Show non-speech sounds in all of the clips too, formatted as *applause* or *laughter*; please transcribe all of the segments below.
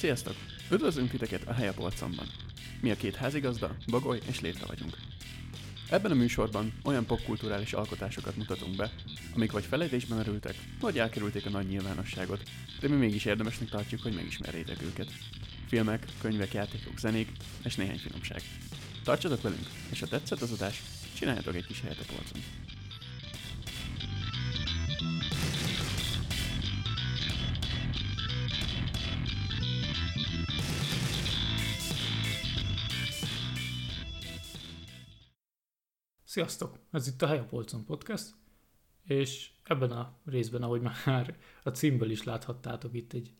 Sziasztok! Üdvözlünk titeket a Helyapolcomban. Mi a két házigazda, Bagoly és Létre vagyunk. Ebben a műsorban olyan popkulturális alkotásokat mutatunk be, amik vagy felejtésben merültek, vagy elkerülték a nagy nyilvánosságot, de mi mégis érdemesnek tartjuk, hogy megismerjétek őket. Filmek, könyvek, játékok, zenék és néhány finomság. Tartsatok velünk, és ha tetszett az adás, csináljatok egy kis helyet a polcon. Sziasztok! Ez itt a Hely a Polcon Podcast, és ebben a részben, ahogy már a címből is láthattátok, itt egy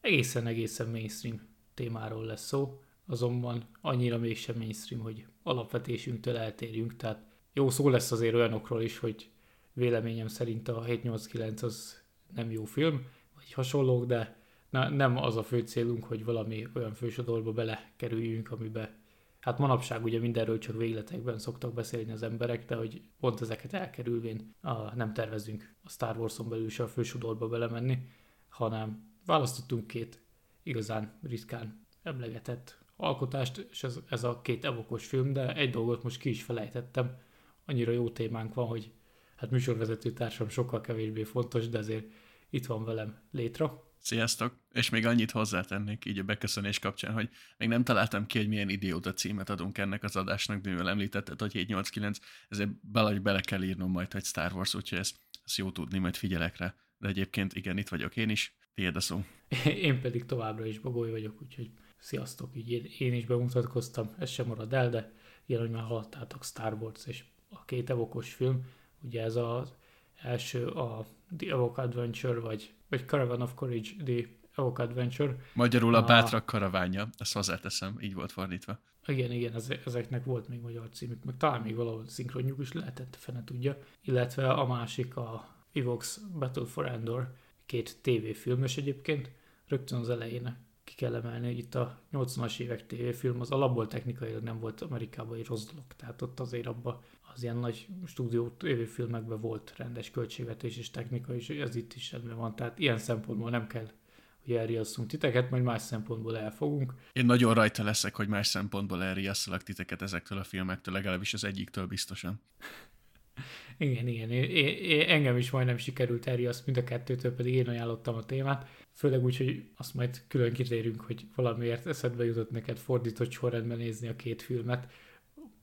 egészen-egészen mainstream témáról lesz szó, azonban annyira mégsem mainstream, hogy alapvetésünktől eltérjünk, tehát jó szó lesz azért olyanokról is, hogy véleményem szerint a 789 az nem jó film, vagy hasonlók, de na, nem az a fő célunk, hogy valami olyan fősodorba belekerüljünk, amiben hát manapság ugye mindenről csak végletekben szoktak beszélni az emberek, de hogy pont ezeket elkerülvén a, nem tervezünk a Star Wars-on belül se a fősodorba belemenni, hanem választottunk két igazán ritkán emlegetett alkotást, és ez, ez a két evokos film, de egy dolgot most ki is felejtettem, annyira jó témánk van, hogy hát műsorvezető társam sokkal kevésbé fontos, de azért itt van velem Létra. Sziasztok! És még annyit hozzátennék így a beköszönés kapcsán, hogy még nem találtam ki, hogy milyen idióta címet adunk ennek az adásnak, de mivel említetted, hogy 789, ezért bele, bele kell írnom majd, hogy Star Wars, úgyhogy ezt, ezt jó tudni, majd figyelek rá. De egyébként igen, itt vagyok én is, tiéd a szó. *laughs* Én pedig továbbra is Bagoly vagyok, úgyhogy sziasztok, így én, is bemutatkoztam, ez sem marad el, de ilyen, hogy már hallottátok Star Wars és a két evokos film, ugye ez az első a The Evoke Adventure, vagy, vagy Caravan of Courage, The Evoke Adventure. Magyarul a, a bátrak karavánja, ezt hozzáteszem, így volt fordítva. Igen, igen, ezeknek volt még magyar címük, meg talán még valahol szinkronjuk is lehetett, fene tudja. Illetve a másik a Evox Battle for Endor, két tévéfilmes egyébként, rögtön az elején ki kell emelni, hogy itt a 80-as évek tévéfilm az alapból technikailag nem volt Amerikában egy rossz dolog, tehát ott azért abba az ilyen nagy stúdió tévéfilmekben volt rendes költségvetés és technika, és ez itt is rendben van, tehát ilyen szempontból nem kell hogy elriasszunk titeket, majd más szempontból elfogunk. Én nagyon rajta leszek, hogy más szempontból elriasszalak titeket ezektől a filmektől, legalábbis az egyiktől biztosan. *laughs* igen, igen. Én, én, én, engem is majdnem sikerült elriaszt, mind a kettőtől pedig én ajánlottam a témát. Főleg úgy, hogy azt majd külön kitérünk, hogy valamiért eszedbe jutott neked fordított sorrendben nézni a két filmet.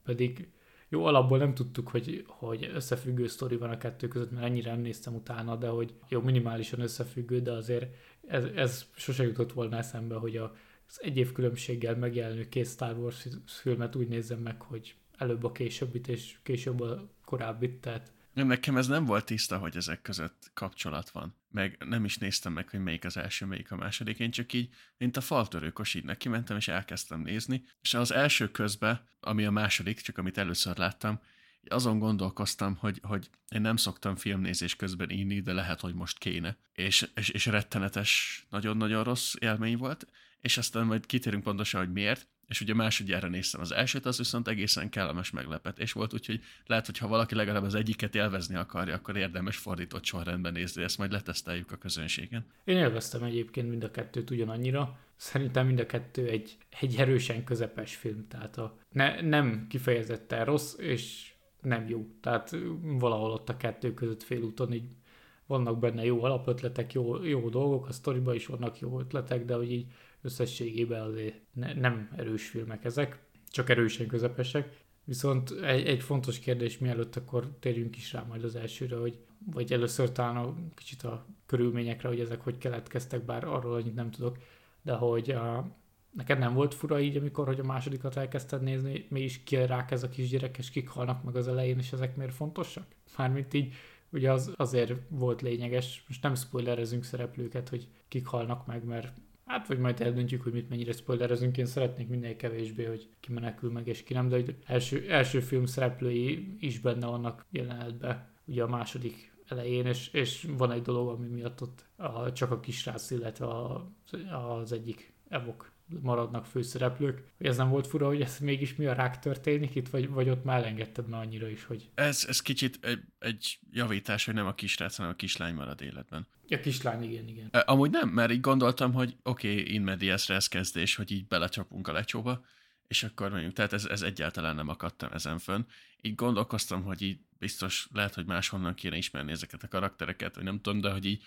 Pedig jó, alapból nem tudtuk, hogy, hogy összefüggő sztori van a kettő között, mert ennyire nem néztem utána, de hogy jó, minimálisan összefüggő, de azért ez, ez sose jutott volna eszembe, hogy a, az egy év különbséggel megjelenő két Star Wars filmet úgy nézem meg, hogy előbb a későbbit és később a korábbit, tehát Nekem ez nem volt tiszta, hogy ezek között kapcsolat van. Meg nem is néztem meg, hogy melyik az első, melyik a második. Én csak így, mint a faltörőkos, így neki mentem, és elkezdtem nézni. És az első közben, ami a második, csak amit először láttam, azon gondolkoztam, hogy, hogy én nem szoktam filmnézés közben inni, de lehet, hogy most kéne. És, és, és rettenetes, nagyon-nagyon rossz élmény volt, és aztán majd kitérünk pontosan, hogy miért, és ugye másodjára néztem az elsőt, az viszont egészen kellemes meglepetés volt, úgyhogy lehet, hogy ha valaki legalább az egyiket élvezni akarja, akkor érdemes fordított sorrendben nézni, ezt majd leteszteljük a közönségen. Én élveztem egyébként mind a kettőt ugyanannyira. Szerintem mind a kettő egy, egy erősen közepes film, tehát a, ne, nem kifejezetten rossz, és nem jó. Tehát valahol ott a kettő között félúton így vannak benne jó alapötletek, jó, jó dolgok, a sztoriban is vannak jó ötletek, de hogy így összességében azért ne, nem erős filmek ezek, csak erősen közepesek. Viszont egy, egy fontos kérdés, mielőtt akkor térjünk is rá majd az elsőre, hogy vagy először talán a, kicsit a körülményekre, hogy ezek hogy keletkeztek, bár arról annyit nem tudok, de hogy a, neked nem volt fura így, amikor hogy a másodikat elkezdted nézni, mi is kirák ez a kisgyerek, és kik halnak meg az elején, és ezek miért fontosak? Mármint így, ugye az azért volt lényeges, most nem spoilerezünk szereplőket, hogy kik halnak meg, mert Hát, vagy majd eldöntjük, hogy mit mennyire spoilerezünk. Én szeretnék minél kevésbé, hogy ki menekül meg és ki nem, de hogy első, első film szereplői is benne vannak jelenetben, ugye a második elején, és, és van egy dolog, ami miatt ott a, csak a kisrác, illetve a, az egyik evok maradnak főszereplők. Ez nem volt fura, hogy ez mégis mi a rák történik itt, vagy, vagy ott már elengedted már annyira is, hogy... Ez, ez kicsit egy, egy javítás, hogy nem a kisrác, hanem a kislány marad életben. A kislány, igen, igen. Amúgy nem, mert így gondoltam, hogy oké, okay, in medias res kezdés, hogy így belecsapunk a lecsóba, és akkor mondjuk, tehát ez, ez egyáltalán nem akadtam ezen fönn. Így gondolkoztam, hogy így biztos lehet, hogy máshonnan kéne ismerni ezeket a karaktereket, vagy nem tudom, de hogy így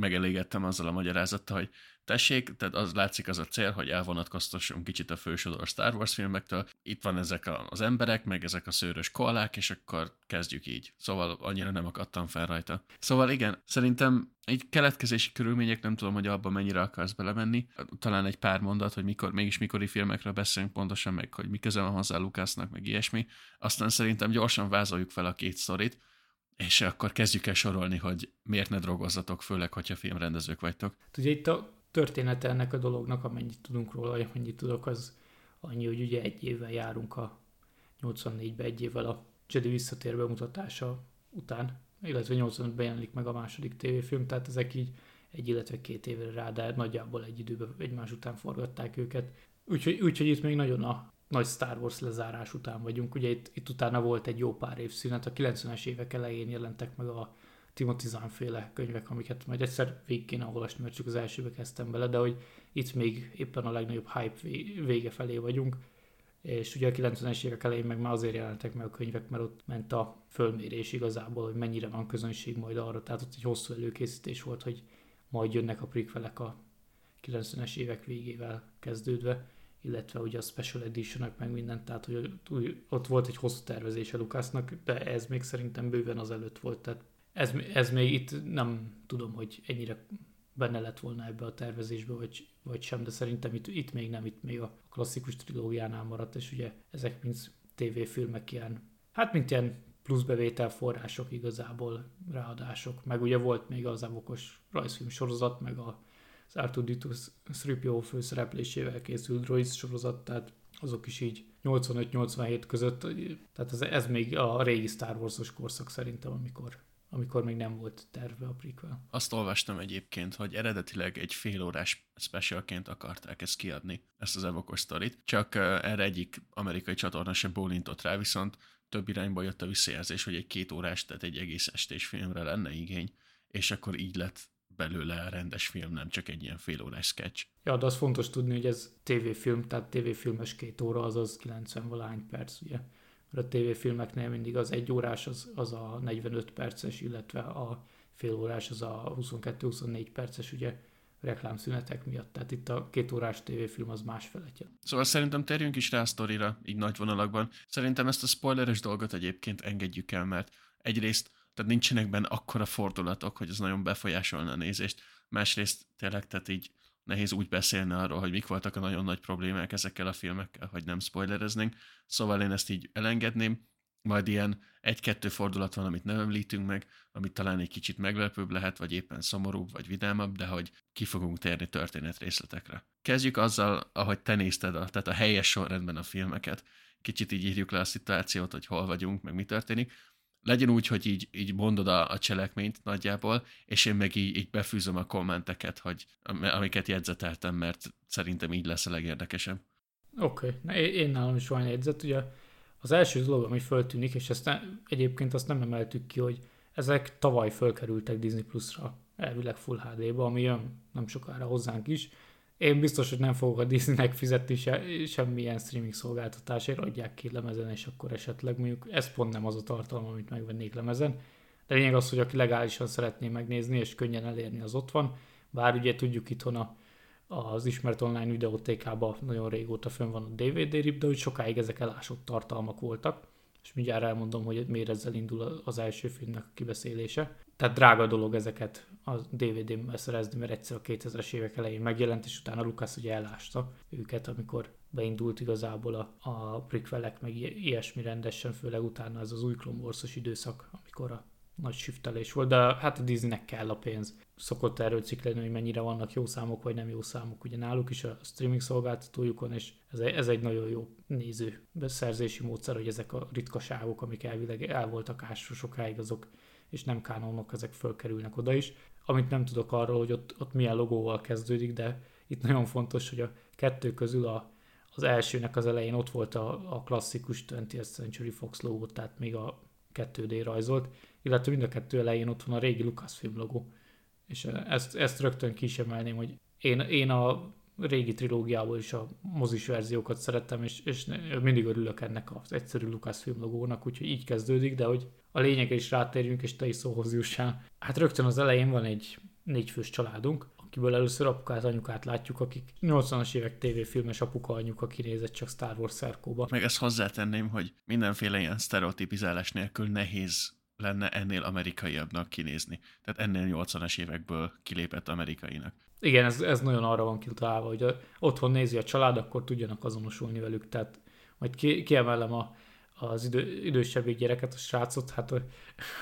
megelégettem azzal a magyarázattal, hogy tessék, tehát az látszik az a cél, hogy elvonatkoztassunk kicsit a fősodor Star Wars filmektől. Itt van ezek a, az emberek, meg ezek a szőrös koalák, és akkor kezdjük így. Szóval annyira nem akadtam fel rajta. Szóval igen, szerintem egy keletkezési körülmények, nem tudom, hogy abban mennyire akarsz belemenni. Talán egy pár mondat, hogy mikor, mégis mikori filmekről beszélünk pontosan, meg hogy mi köze van hozzá Lukásznak, meg ilyesmi. Aztán szerintem gyorsan vázoljuk fel a két sztorit, és akkor kezdjük el sorolni, hogy miért ne drogozzatok, főleg, hogyha filmrendezők vagytok. Ugye itt a története ennek a dolognak, amennyit tudunk róla, vagy amennyit tudok, az annyi, hogy ugye egy évvel járunk a 84-ben, egy évvel a Jedi visszatér bemutatása után, illetve 85-ben jelenik meg a második tévéfilm, tehát ezek így egy, illetve két évre rá, de nagyjából egy időben egymás után forgatták őket. Úgyhogy, úgyhogy itt még nagyon a nagy Star Wars lezárás után vagyunk. Ugye itt, itt utána volt egy jó pár év szünet, a 90-es évek elején jelentek meg a Timothy Zahn féle könyvek, amiket majd egyszer végig kéne olvasni, mert csak az elsőbe kezdtem bele, de hogy itt még éppen a legnagyobb hype vége felé vagyunk, és ugye a 90-es évek elején meg már azért jelentek meg a könyvek, mert ott ment a fölmérés igazából, hogy mennyire van közönség majd arra, tehát ott egy hosszú előkészítés volt, hogy majd jönnek a prequelek a 90-es évek végével kezdődve, illetve ugye a Special edition meg mindent, tehát hogy ott volt egy hosszú tervezése Lukasznak, de ez még szerintem bőven az előtt volt, tehát ez, ez még itt nem tudom, hogy ennyire benne lett volna ebbe a tervezésbe, vagy, vagy sem, de szerintem itt, itt még nem, itt még a klasszikus trilógiánál maradt, és ugye ezek mind tévéfilmek ilyen, hát mint ilyen pluszbevétel források igazából, ráadások, meg ugye volt még az evokos rajzfilm sorozat, meg a az R2D2 3PO főszereplésével készült droids sorozat, tehát azok is így 85-87 között, tehát ez, ez még a régi Star Wars-os korszak szerintem, amikor amikor még nem volt terve a prequel. Azt olvastam egyébként, hogy eredetileg egy fél órás specialként akarták ezt kiadni, ezt az evokos sztorit, csak erre egyik amerikai csatorna se bólintott rá, viszont több irányba jött a visszajelzés, hogy egy két órás, tehát egy egész estés filmre lenne igény, és akkor így lett belőle a rendes film, nem csak egy ilyen fél órás sketch. Ja, de az fontos tudni, hogy ez tévéfilm, tehát tévéfilmes két óra, azaz 90 valány perc, ugye. Mert a tévéfilmeknél mindig az egy órás az, az a 45 perces, illetve a fél órás az a 22-24 perces, ugye reklámszünetek miatt. Tehát itt a két órás tévéfilm az másfeletje. Szóval szerintem térjünk is rá a sztorira, így nagy vonalakban. Szerintem ezt a spoileres dolgot egyébként engedjük el, mert egyrészt tehát nincsenek benne akkora fordulatok, hogy ez nagyon befolyásolna a nézést. Másrészt tényleg, tehát így nehéz úgy beszélni arról, hogy mik voltak a nagyon nagy problémák ezekkel a filmekkel, hogy nem spoilereznénk. Szóval én ezt így elengedném, majd ilyen egy-kettő fordulat van, amit nem említünk meg, amit talán egy kicsit meglepőbb lehet, vagy éppen szomorúbb, vagy vidámabb, de hogy ki fogunk térni történet részletekre. Kezdjük azzal, ahogy te nézted, a, tehát a helyes sorrendben a filmeket. Kicsit így írjuk le a szituációt, hogy hol vagyunk, meg mi történik legyen úgy, hogy így, így mondod a, a cselekményt nagyjából, és én meg így, így befűzöm a kommenteket, hogy, amiket jegyzeteltem, mert szerintem így lesz a legérdekesebb. Oké, okay. én nálam is van jegyzet, ugye az első dolog, ami föltűnik, és ezt ne, egyébként azt nem emeltük ki, hogy ezek tavaly fölkerültek Disney Plus-ra, elvileg Full HD-ba, ami jön nem sokára hozzánk is, én biztos, hogy nem fogok a Disneynek fizetni se, semmilyen streaming szolgáltatásért, adják ki lemezen, és akkor esetleg mondjuk ez pont nem az a tartalom, amit megvennék lemezen. De lényeg az, hogy aki legálisan szeretné megnézni, és könnyen elérni, az ott van. Bár ugye tudjuk itthon a, az ismert online videótékában nagyon régóta fönn van a DVD rip, de hogy sokáig ezek elásott tartalmak voltak és mindjárt elmondom, hogy miért ezzel indul az első filmnek a kibeszélése. Tehát drága dolog ezeket a DVD-n szerezni, mert egyszer a 2000-es évek elején megjelent, és utána Lucas ugye elásta őket, amikor beindult igazából a, a prequelek, meg ilyesmi rendesen, főleg utána ez az új Wars-os időszak, amikor a nagy shiftelés volt, de hát a Disneynek kell a pénz. Szokott erről cikleni, hogy mennyire vannak jó számok, vagy nem jó számok. Ugye náluk is a streaming szolgáltatójukon, és ez egy, ez egy nagyon jó néző beszerzési módszer, hogy ezek a ritkaságok, amik elvileg el voltak ásva sokáig, azok és nem kánonok, ezek fölkerülnek oda is. Amit nem tudok arról, hogy ott, ott milyen logóval kezdődik, de itt nagyon fontos, hogy a kettő közül a, az elsőnek az elején ott volt a, a klasszikus 20th Century Fox logó, tehát még a 2D rajzolt, illetve mind a kettő elején ott van a régi Lucasfilm logó. És ezt, ezt rögtön ki hogy én, én a régi trilógiából is a mozis verziókat szerettem, és, és mindig örülök ennek az egyszerű Lucasfilm logónak, úgyhogy így kezdődik, de hogy a lényegre is rátérjünk, és te is szóhoz jussál. Hát rögtön az elején van egy négyfős családunk, akiből először apukát, anyukát látjuk, akik 80-as évek tévéfilmes apuka anyuka kinézett csak Star Wars szerkóba. Meg ezt hozzátenném, hogy mindenféle ilyen sztereotipizálás nélkül nehéz lenne ennél amerikaiabbnak kinézni. Tehát ennél 80-as évekből kilépett amerikainak. Igen, ez, ez nagyon arra van kitalálva, hogy a, otthon nézi a család, akkor tudjanak azonosulni velük. Tehát majd ki, kiemelem a, az idő, idősebb gyereket, a srácot, hát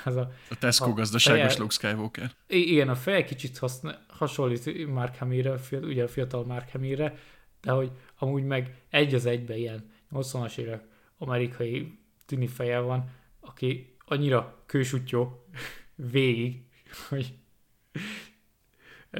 ez a... A Tesco a gazdaságos feje, Luke Skywalker. Igen, a feje kicsit haszna, hasonlít Mark Hamillre, ugye a fiatal Mark Hamillre, de hogy amúgy meg egy az egybe ilyen 80-as évek amerikai tini feje van, aki annyira kősutyó végig, hogy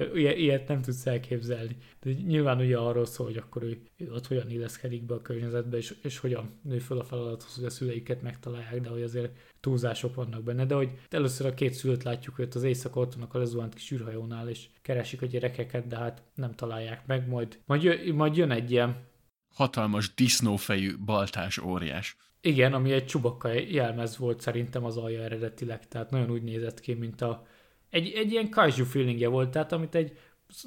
*laughs* ilyet nem tudsz elképzelni. De nyilván ugye arról szól, hogy akkor ő, ő ott hogyan illeszkedik be a környezetbe, és, és hogyan nő fel a feladathoz, hogy a szüleiket megtalálják, de hogy azért túlzások vannak benne. De hogy először a két szülőt látjuk, hogy az éjszaka ott vannak a lezuhánt kis űrhajónál, és keresik a gyerekeket, de hát nem találják meg, majd, majd, jön, majd jön egy ilyen hatalmas disznófejű baltás óriás. Igen, ami egy csubakka jelmez volt szerintem az alja eredetileg, tehát nagyon úgy nézett ki, mint a, egy, egy ilyen kaiju feelingje volt, tehát amit egy,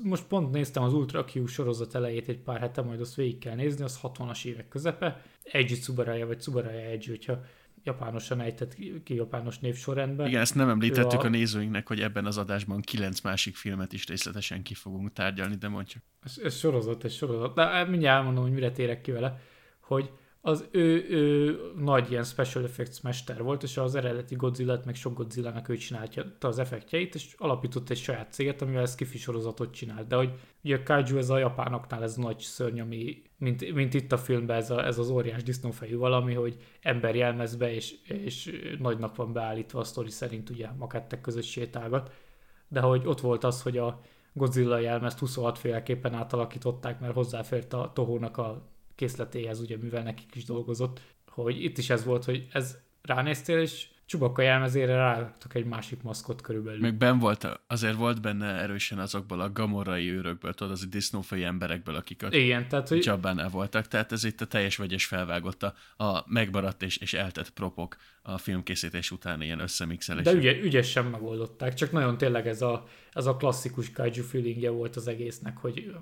most pont néztem az Ultra Q sorozat elejét egy pár hete, majd azt végig kell nézni, az 60-as évek közepe, Eiji Tsubaraya, vagy Tsubaraya Eiji, hogyha japánosan ejtett ki japános névsorrendben. Igen, ezt nem említettük a... a nézőinknek, hogy ebben az adásban kilenc másik filmet is részletesen ki fogunk tárgyalni, de mondjuk. Ez, ez sorozat, ez sorozat. De mindjárt elmondom, hogy mire térek ki vele, hogy az ő, ő nagy ilyen special effects mester volt, és az eredeti godzilla meg sok Godzilla-nak ő csinálta az effektjeit, és alapított egy saját céget, amivel ezt kifi csinált. De hogy ugye a kaiju ez a japánoknál ez nagy szörny, ami, mint, mint itt a filmben ez, a, ez az óriás disznófejű valami, hogy ember jelmezbe, és, és nagynak van beállítva a sztori szerint ugye makettek között sétálgat. De hogy ott volt az, hogy a Godzilla jelmezt 26 féleképpen átalakították, mert hozzáfért a Tohónak a készletéhez, ugye mivel nekik is dolgozott, hogy itt is ez volt, hogy ez ránéztél, és Csubakka jelmezére ráraktak egy másik maszkot körülbelül. Meg ben volt, azért volt benne erősen azokból a gamorai őrökből, tudod, az a disznófai emberekből, akik a Igen, tehát, hogy... Csabánál voltak, tehát ez itt a teljes vegyes felvágott a, a megmaradt és, és eltett propok a filmkészítés után ilyen összemixelés. De ügy, ügyesen megoldották, csak nagyon tényleg ez a, ez a klasszikus kaiju feelingje volt az egésznek, hogy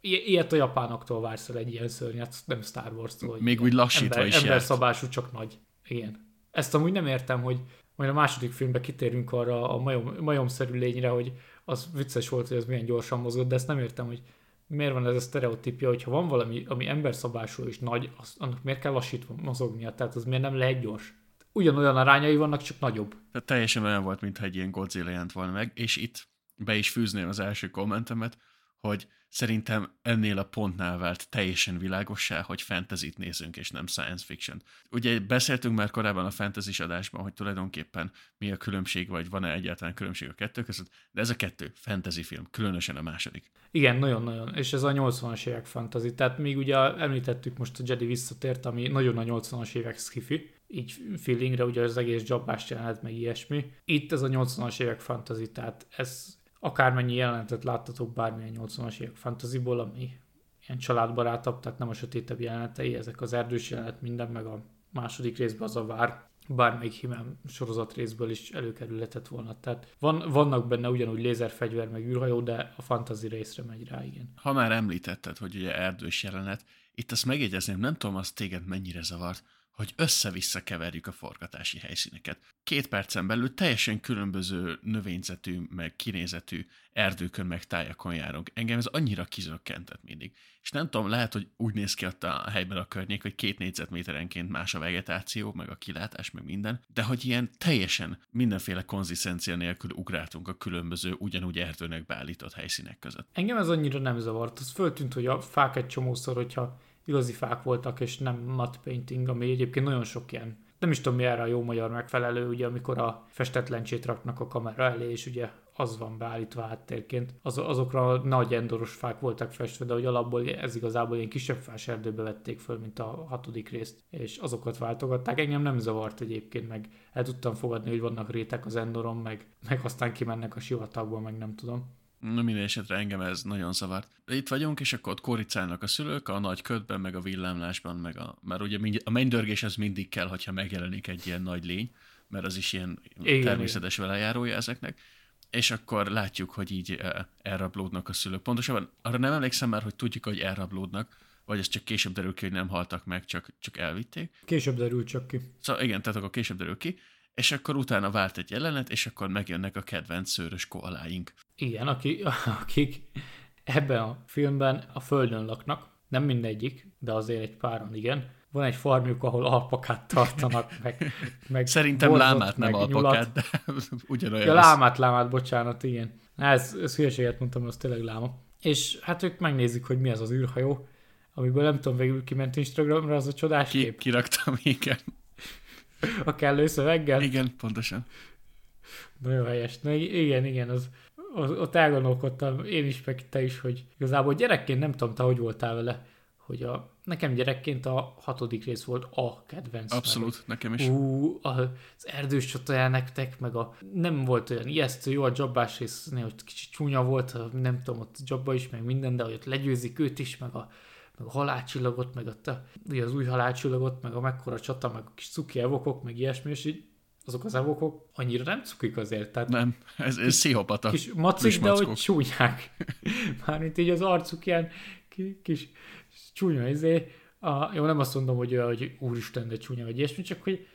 ilyet a japánoktól vársz el egy ilyen szörnyet, nem Star Wars-tól. Még úgy lassítva ember, is Ember szabású, csak nagy. Igen. Ezt amúgy nem értem, hogy majd a második filmben kitérünk arra a majom, majomszerű lényre, hogy az vicces volt, hogy az milyen gyorsan mozgott, de ezt nem értem, hogy miért van ez a sztereotípia, hogy ha van valami, ami emberszabású és nagy, az, annak miért kell lassítva mozognia, tehát az miért nem lehet gyors? Ugyanolyan arányai vannak, csak nagyobb. Tehát teljesen olyan volt, mintha egy ilyen Godzilla jelent volna meg, és itt be is fűzném az első kommentemet, hogy szerintem ennél a pontnál vált teljesen világossá, hogy fantasy nézünk, és nem science fiction. Ugye beszéltünk már korábban a fantasy adásban, hogy tulajdonképpen mi a különbség, vagy van-e egyáltalán különbség a kettő között, de ez a kettő fantasy film, különösen a második. Igen, nagyon-nagyon, és ez a 80-as évek fantasy, tehát még ugye említettük most a Jedi visszatért, ami nagyon a 80-as évek skifi, így feelingre, ugye az egész jobbást jelent, meg ilyesmi. Itt ez a 80-as évek fantasy, tehát ez akármennyi jelenetet láttatok bármilyen 80-as évek fantasyból, ami ilyen családbarátabb, tehát nem a sötétebb jelenetei, ezek az erdős jelenet minden, meg a második részben az a vár, bármelyik himem sorozat részből is előkerülhetett volna. Tehát van, vannak benne ugyanúgy lézerfegyver, meg űrhajó, de a fantasy részre megy rá, igen. Ha már említetted, hogy ugye erdős jelenet, itt azt megjegyezném, nem tudom, az téged mennyire zavart, hogy össze-vissza keverjük a forgatási helyszíneket. Két percen belül teljesen különböző növényzetű, meg kinézetű erdőkön, meg tájakon járunk. Engem ez annyira kizökkentett mindig. És nem tudom, lehet, hogy úgy néz ki ott a helyben a környék, hogy két négyzetméterenként más a vegetáció, meg a kilátás, meg minden, de hogy ilyen teljesen mindenféle konzisztencia nélkül ugráltunk a különböző, ugyanúgy erdőnek beállított helyszínek között. Engem ez annyira nem zavart. Az föltűnt, hogy a fák egy csomószor, hogyha igazi fák voltak, és nem matte painting, ami egyébként nagyon sok ilyen nem is tudom mi erre a jó magyar megfelelő, ugye amikor a festetlencsét raknak a kamera elé, és ugye az van beállítva háttérként. Az, azokra nagy endoros fák voltak festve, de hogy alapból ez igazából ilyen kisebb fás erdőbe vették föl, mint a hatodik részt, és azokat váltogatták. Engem nem zavart egyébként, meg el tudtam fogadni, hogy vannak rétek az endoron, meg, meg aztán kimennek a sivatagból, meg nem tudom. Na minden esetre engem ez nagyon zavart. Itt vagyunk, és akkor ott koricálnak a szülők a nagy ködben, meg a villámlásban, meg a, mert ugye mind, a mennydörgés az mindig kell, hogyha megjelenik egy ilyen nagy lény, mert az is ilyen igen, természetes igen. velejárója ezeknek. És akkor látjuk, hogy így eh, elrablódnak a szülők. Pontosabban arra nem emlékszem már, hogy tudjuk, hogy elrablódnak, vagy ez csak később derül ki, hogy nem haltak meg, csak, csak elvitték. Később derül csak ki. Szóval igen, tehát akkor később derül ki és akkor utána vált egy jelenet, és akkor megjönnek a kedvenc szőrös koaláink. Igen, akik, akik ebben a filmben a földön laknak, nem mindegyik, de azért egy páran igen. Van egy farmjuk, ahol alpakát tartanak, meg, meg Szerintem borzot, lámát, nem alpakát, de *laughs* ugyanolyan. Ja, lámát, lámát, bocsánat, igen. Ez, ez hülyeséget mondtam, az tényleg láma. És hát ők megnézik, hogy mi az az űrhajó, amiből nem tudom, végül kiment Instagramra, az a csodás Ki, kép. Kiraktam, *laughs* igen. A kellő szöveggel? Igen, pontosan. Nagyon helyes. Na, igen, igen, az, ott elgondolkodtam én is, meg te is, hogy igazából gyerekként nem tudom, te hogy voltál vele, hogy a, nekem gyerekként a hatodik rész volt a kedvenc. Abszolút, meg, nekem is. Ú, az erdős csatajá nektek, meg a nem volt olyan ijesztő, jó a jobbás rész, hogy kicsit csúnya volt, nem tudom, ott jobba is, meg minden, de hogy ott legyőzik őt is, meg a meg a halálcsillagot, meg a, ugye az új halálcsillagot, meg a mekkora csata, meg a kis cuki evokok, meg ilyesmi, és így azok az evokok annyira nem cukik azért. Tehát nem, ez, ez szihopata. Kis macik, de hogy csúnyák. *laughs* Mármint így az arcuk ilyen kis, csúnya izé. A, jó, nem azt mondom, hogy, hogy úristen, de csúnya, vagy ilyesmi, csak hogy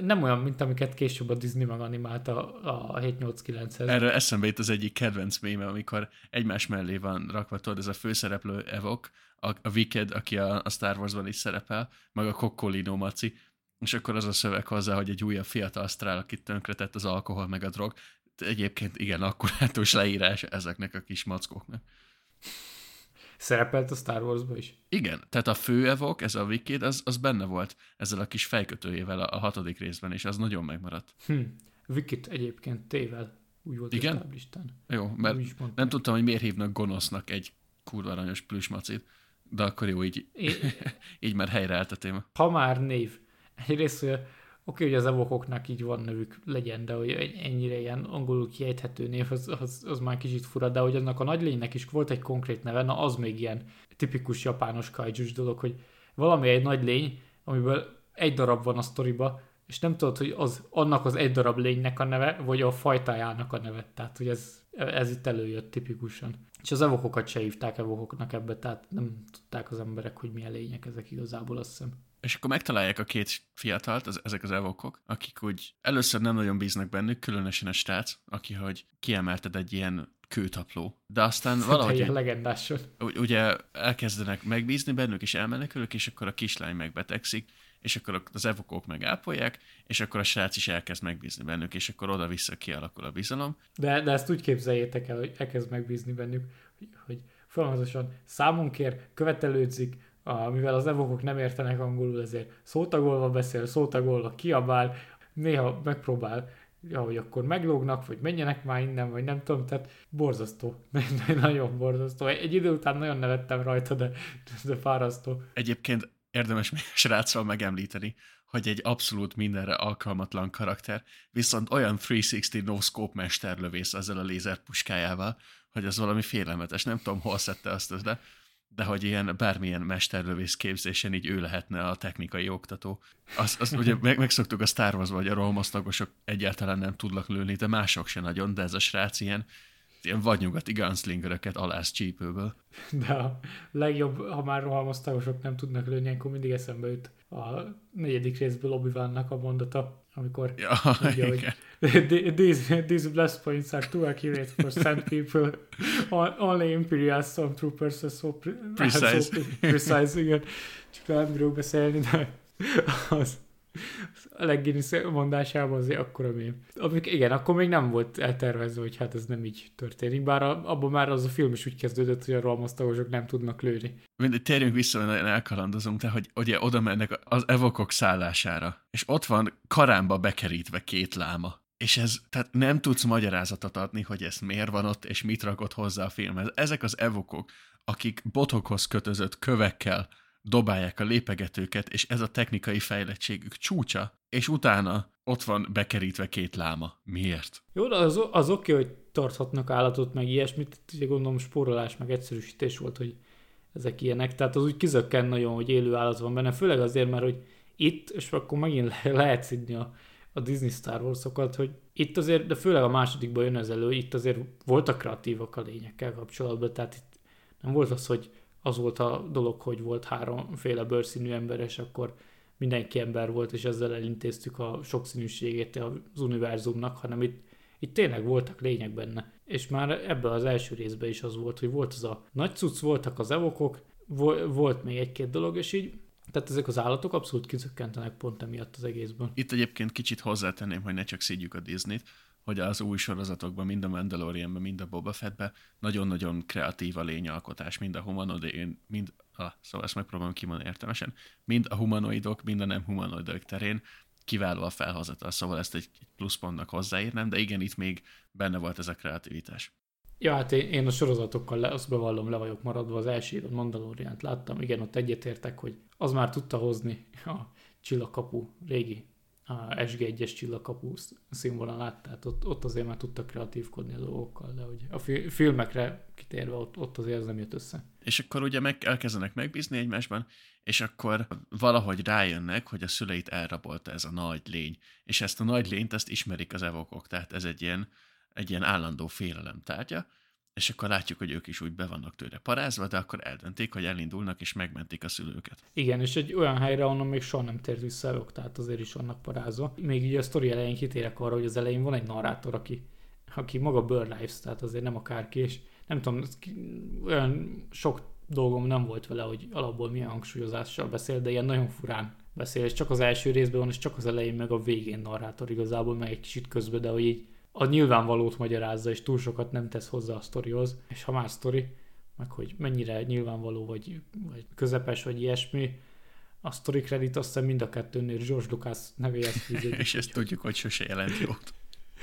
nem olyan, mint amiket később a Disney animált a, a 7-8-9-hez. Erről eszembe jut az egyik kedvenc méme, amikor egymás mellé van rakva, tudod, ez a főszereplő Evok, a, a Wicked, aki a, a Star Wars-ban is szerepel, meg a Coccolino Maci, és akkor az a szöveg hozzá, hogy egy újabb fiatal asztrál, akit tönkretett az alkohol meg a drog. Egyébként igen, akkurátus leírás ezeknek a kis mackóknak. Szerepelt a Star Wars-ba is? Igen, tehát a fő evok, ez a Wicked, az, az benne volt ezzel a kis fejkötőjével a, a hatodik részben, és az nagyon megmaradt. Hm. Wicked egyébként tével úgy volt Igen? a listán. Jó, mert nem tudtam, hogy miért hívnak gonosznak egy kurva aranyos plüsmacit. De akkor jó, így, é... *laughs* így már helyreállt a téma. Ha már név. Egyrészt, oké, hogy az evokoknak így van nevük, legyen, de hogy ennyire ilyen angolul kiejthető név, az, az, az már kicsit fura, de hogy annak a nagy lénynek is volt egy konkrét neve, na az még ilyen tipikus japános kaijus dolog, hogy valami egy nagy lény, amiből egy darab van a sztoriba, és nem tudod, hogy az annak az egy darab lénynek a neve, vagy a fajtájának a neve. Tehát, hogy ez, ez itt előjött tipikusan. És az evokokat se hívták evokoknak ebbe, tehát nem tudták az emberek, hogy milyen lények ezek igazából, azt hiszem. És akkor megtalálják a két fiatalt, az, ezek az evokok, akik úgy először nem nagyon bíznak bennük, különösen a strác, aki, hogy kiemelted egy ilyen kőtapló. De aztán *laughs* valahogy... Ilyen legendáson. Ugye elkezdenek megbízni bennük, és elmenekülök, és akkor a kislány megbetegszik, és akkor az evokók meg ápolják, és akkor a srác is elkezd megbízni bennük, és akkor oda-vissza kialakul a bizalom. De, de ezt úgy képzeljétek el, hogy elkezd megbízni bennük, hogy, hogy folyamatosan számon kér, követelődzik, a, mivel az evokok nem értenek angolul, ezért szótagolva beszél, szótagolva kiabál, néha megpróbál ja, hogy akkor meglógnak, vagy menjenek már innen, vagy nem tudom, tehát borzasztó. *laughs* nagyon borzasztó. Egy idő után nagyon nevettem rajta, de, de fárasztó. Egyébként érdemes még a srácról megemlíteni, hogy egy abszolút mindenre alkalmatlan karakter, viszont olyan 360 no-scope mesterlövész ezzel a lézerpuskájával, hogy az valami félelmetes. Nem tudom, hol szedte azt, de, de hogy ilyen bármilyen mesterlövész képzésen így ő lehetne a technikai oktató. Azt, azt ugye meg, megszoktuk a Star Wars, hogy a rohamosztagosok egyáltalán nem tudnak lőni, de mások se nagyon, de ez a srác ilyen ilyen vadnyugati gunslingereket alász csípőből. De a legjobb, ha már rohamosztagosok nem tudnak lőni, akkor mindig eszembe jut a negyedik részből obi a mondata, amikor ja, mondja, hogy *laughs* these, these blast points are too accurate for sand people. Only Imperial Stormtroopers are so, pre- *laughs* precise. so precise. Igen. Csak nem bírok beszélni, de az, a Legginis mondásában azért akkora mém. Amik, igen, akkor még nem volt eltervezve, hogy hát ez nem így történik, bár a, abban már az a film is úgy kezdődött, hogy a rohamosztagosok nem tudnak lőni. Mindegy, térjünk vissza, mert nagyon elkalandozunk, de hogy ugye oda mennek az evokok szállására, és ott van karámba bekerítve két láma. és ez, tehát nem tudsz magyarázatot adni, hogy ez miért van ott, és mit rakott hozzá a filmhez. Ezek az evokok, akik botokhoz kötözött kövekkel dobálják a lépegetőket, és ez a technikai fejlettségük csúcsa, és utána ott van bekerítve két láma. Miért? Jó, az, az oké, hogy tarthatnak állatot, meg ilyesmit, ugye gondolom spórolás, meg egyszerűsítés volt, hogy ezek ilyenek, tehát az úgy kizökken nagyon, hogy élő állat van benne, főleg azért, mert hogy itt, és akkor megint le, lehet szidni a, a Disney Star Wars-okat, hogy itt azért, de főleg a másodikban jön ez elő, itt azért voltak kreatívak a lényekkel kapcsolatban, tehát itt nem volt az, hogy az volt a dolog, hogy volt háromféle bőrszínű ember, és akkor mindenki ember volt, és ezzel elintéztük a sokszínűségét az univerzumnak, hanem itt, itt tényleg voltak lények benne. És már ebben az első részben is az volt, hogy volt az a nagy cucc, voltak az evokok, volt még egy-két dolog, és így tehát ezek az állatok abszolút kizökkentenek pont emiatt az egészben. Itt egyébként kicsit hozzátenném, hogy ne csak szídjuk a Disney-t, hogy az új sorozatokban, mind a Mandalorianban, mind a Boba Fettben nagyon-nagyon kreatív a lényalkotás, mind a humanoid, mind a, szóval ezt megpróbálom kimondani értelmesen, mind a humanoidok, mind a nem humanoidok terén kiváló a felhozatal, szóval ezt egy pluszpontnak hozzáírnám, de igen, itt még benne volt ez a kreativitás. Ja, hát én, én a sorozatokkal le, azt bevallom, le vagyok maradva, az első a Mandaloriant láttam, igen, ott egyetértek, hogy az már tudta hozni a csillagkapu régi a SG1-es csillagkapu színvonalát, tehát ott, ott azért már tudtak kreatívkodni a dolgokkal, de hogy a fi- filmekre kitérve ott, ott azért ez nem jött össze. És akkor ugye meg, elkezdenek megbízni egymásban, és akkor valahogy rájönnek, hogy a szüleit elrabolta ez a nagy lény, és ezt a nagy lényt, ezt ismerik az evokok, tehát ez egy ilyen, egy ilyen állandó félelem tárgya, és akkor látjuk, hogy ők is úgy be vannak tőle parázva, de akkor eldöntik, hogy elindulnak és megmentik a szülőket. Igen, és egy olyan helyre, onnan még soha nem tért vissza ők, tehát azért is vannak parázva. Még így a sztori elején kitérek arra, hogy az elején van egy narrátor, aki, aki maga Burr Lives, tehát azért nem akárki, és nem tudom, olyan sok dolgom nem volt vele, hogy alapból milyen hangsúlyozással beszél, de ilyen nagyon furán beszél, és csak az első részben van, és csak az elején, meg a végén narrátor igazából, meg egy kicsit közben, de hogy így a nyilvánvalót magyarázza, és túl sokat nem tesz hozzá a sztorihoz, és ha már sztori, meg hogy mennyire nyilvánvaló, vagy, vagy közepes, vagy ilyesmi, a story credit azt hiszem mind a kettőnél George Lucas nevéhez *laughs* fűződik. és ezt tudjuk, hogy sose jelent jót.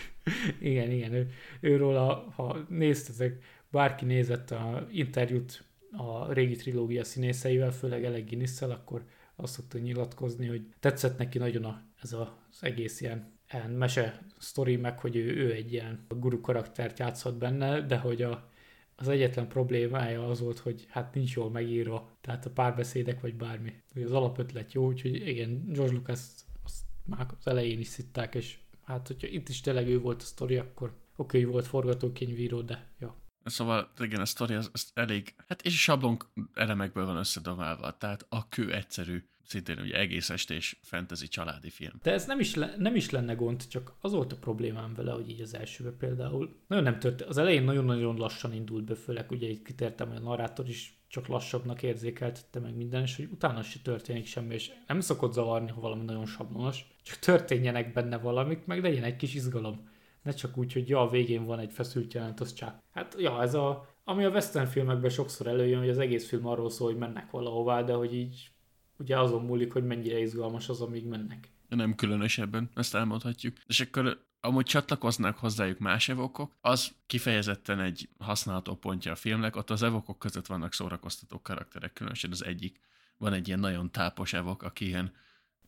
*laughs* igen, igen, ő, őről, a, ha néztetek, bárki nézett a interjút a régi trilógia színészeivel, főleg Alec guinness akkor azt szokta nyilatkozni, hogy tetszett neki nagyon a, ez a, az egész ilyen ilyen mese sztori, meg hogy ő, ő egy ilyen guru karaktert játszott benne, de hogy a, az egyetlen problémája az volt, hogy hát nincs jól megírva, tehát a párbeszédek vagy bármi. Az alapötlet jó, úgyhogy igen, George Lucas azt már az elején is szitták, és hát hogyha itt is tényleg ő volt a sztori, akkor oké, okay, volt forgatókönyvíró, de ja. Szóval igen, a sztori az, az elég, hát és sablon elemekből van összedomálva, tehát a kő egyszerű szintén ugye egész estés fantasy családi film. De ez nem is, le, nem is lenne gond, csak az volt a problémám vele, hogy így az elsőben például nagyon nem történt. Az elején nagyon-nagyon lassan indult be, főleg ugye itt kitértem, hogy a narrátor is csak lassabbnak érzékeltette meg minden, és hogy utána se történik semmi, és nem szokott zavarni, ha valami nagyon sablonos, csak történjenek benne valamik, meg legyen egy kis izgalom. Ne csak úgy, hogy ja, a végén van egy feszült jelent, az csak. Hát ja, ez a, ami a western filmekben sokszor előjön, hogy az egész film arról szól, hogy mennek valahová, de hogy így ugye azon múlik, hogy mennyire izgalmas az, amíg mennek. Nem különösebben, ezt elmondhatjuk. És akkor amúgy csatlakoznak hozzájuk más evokok, az kifejezetten egy használható pontja a filmnek, ott az evokok között vannak szórakoztató karakterek, különösen az egyik. Van egy ilyen nagyon tápos evok, aki ilyen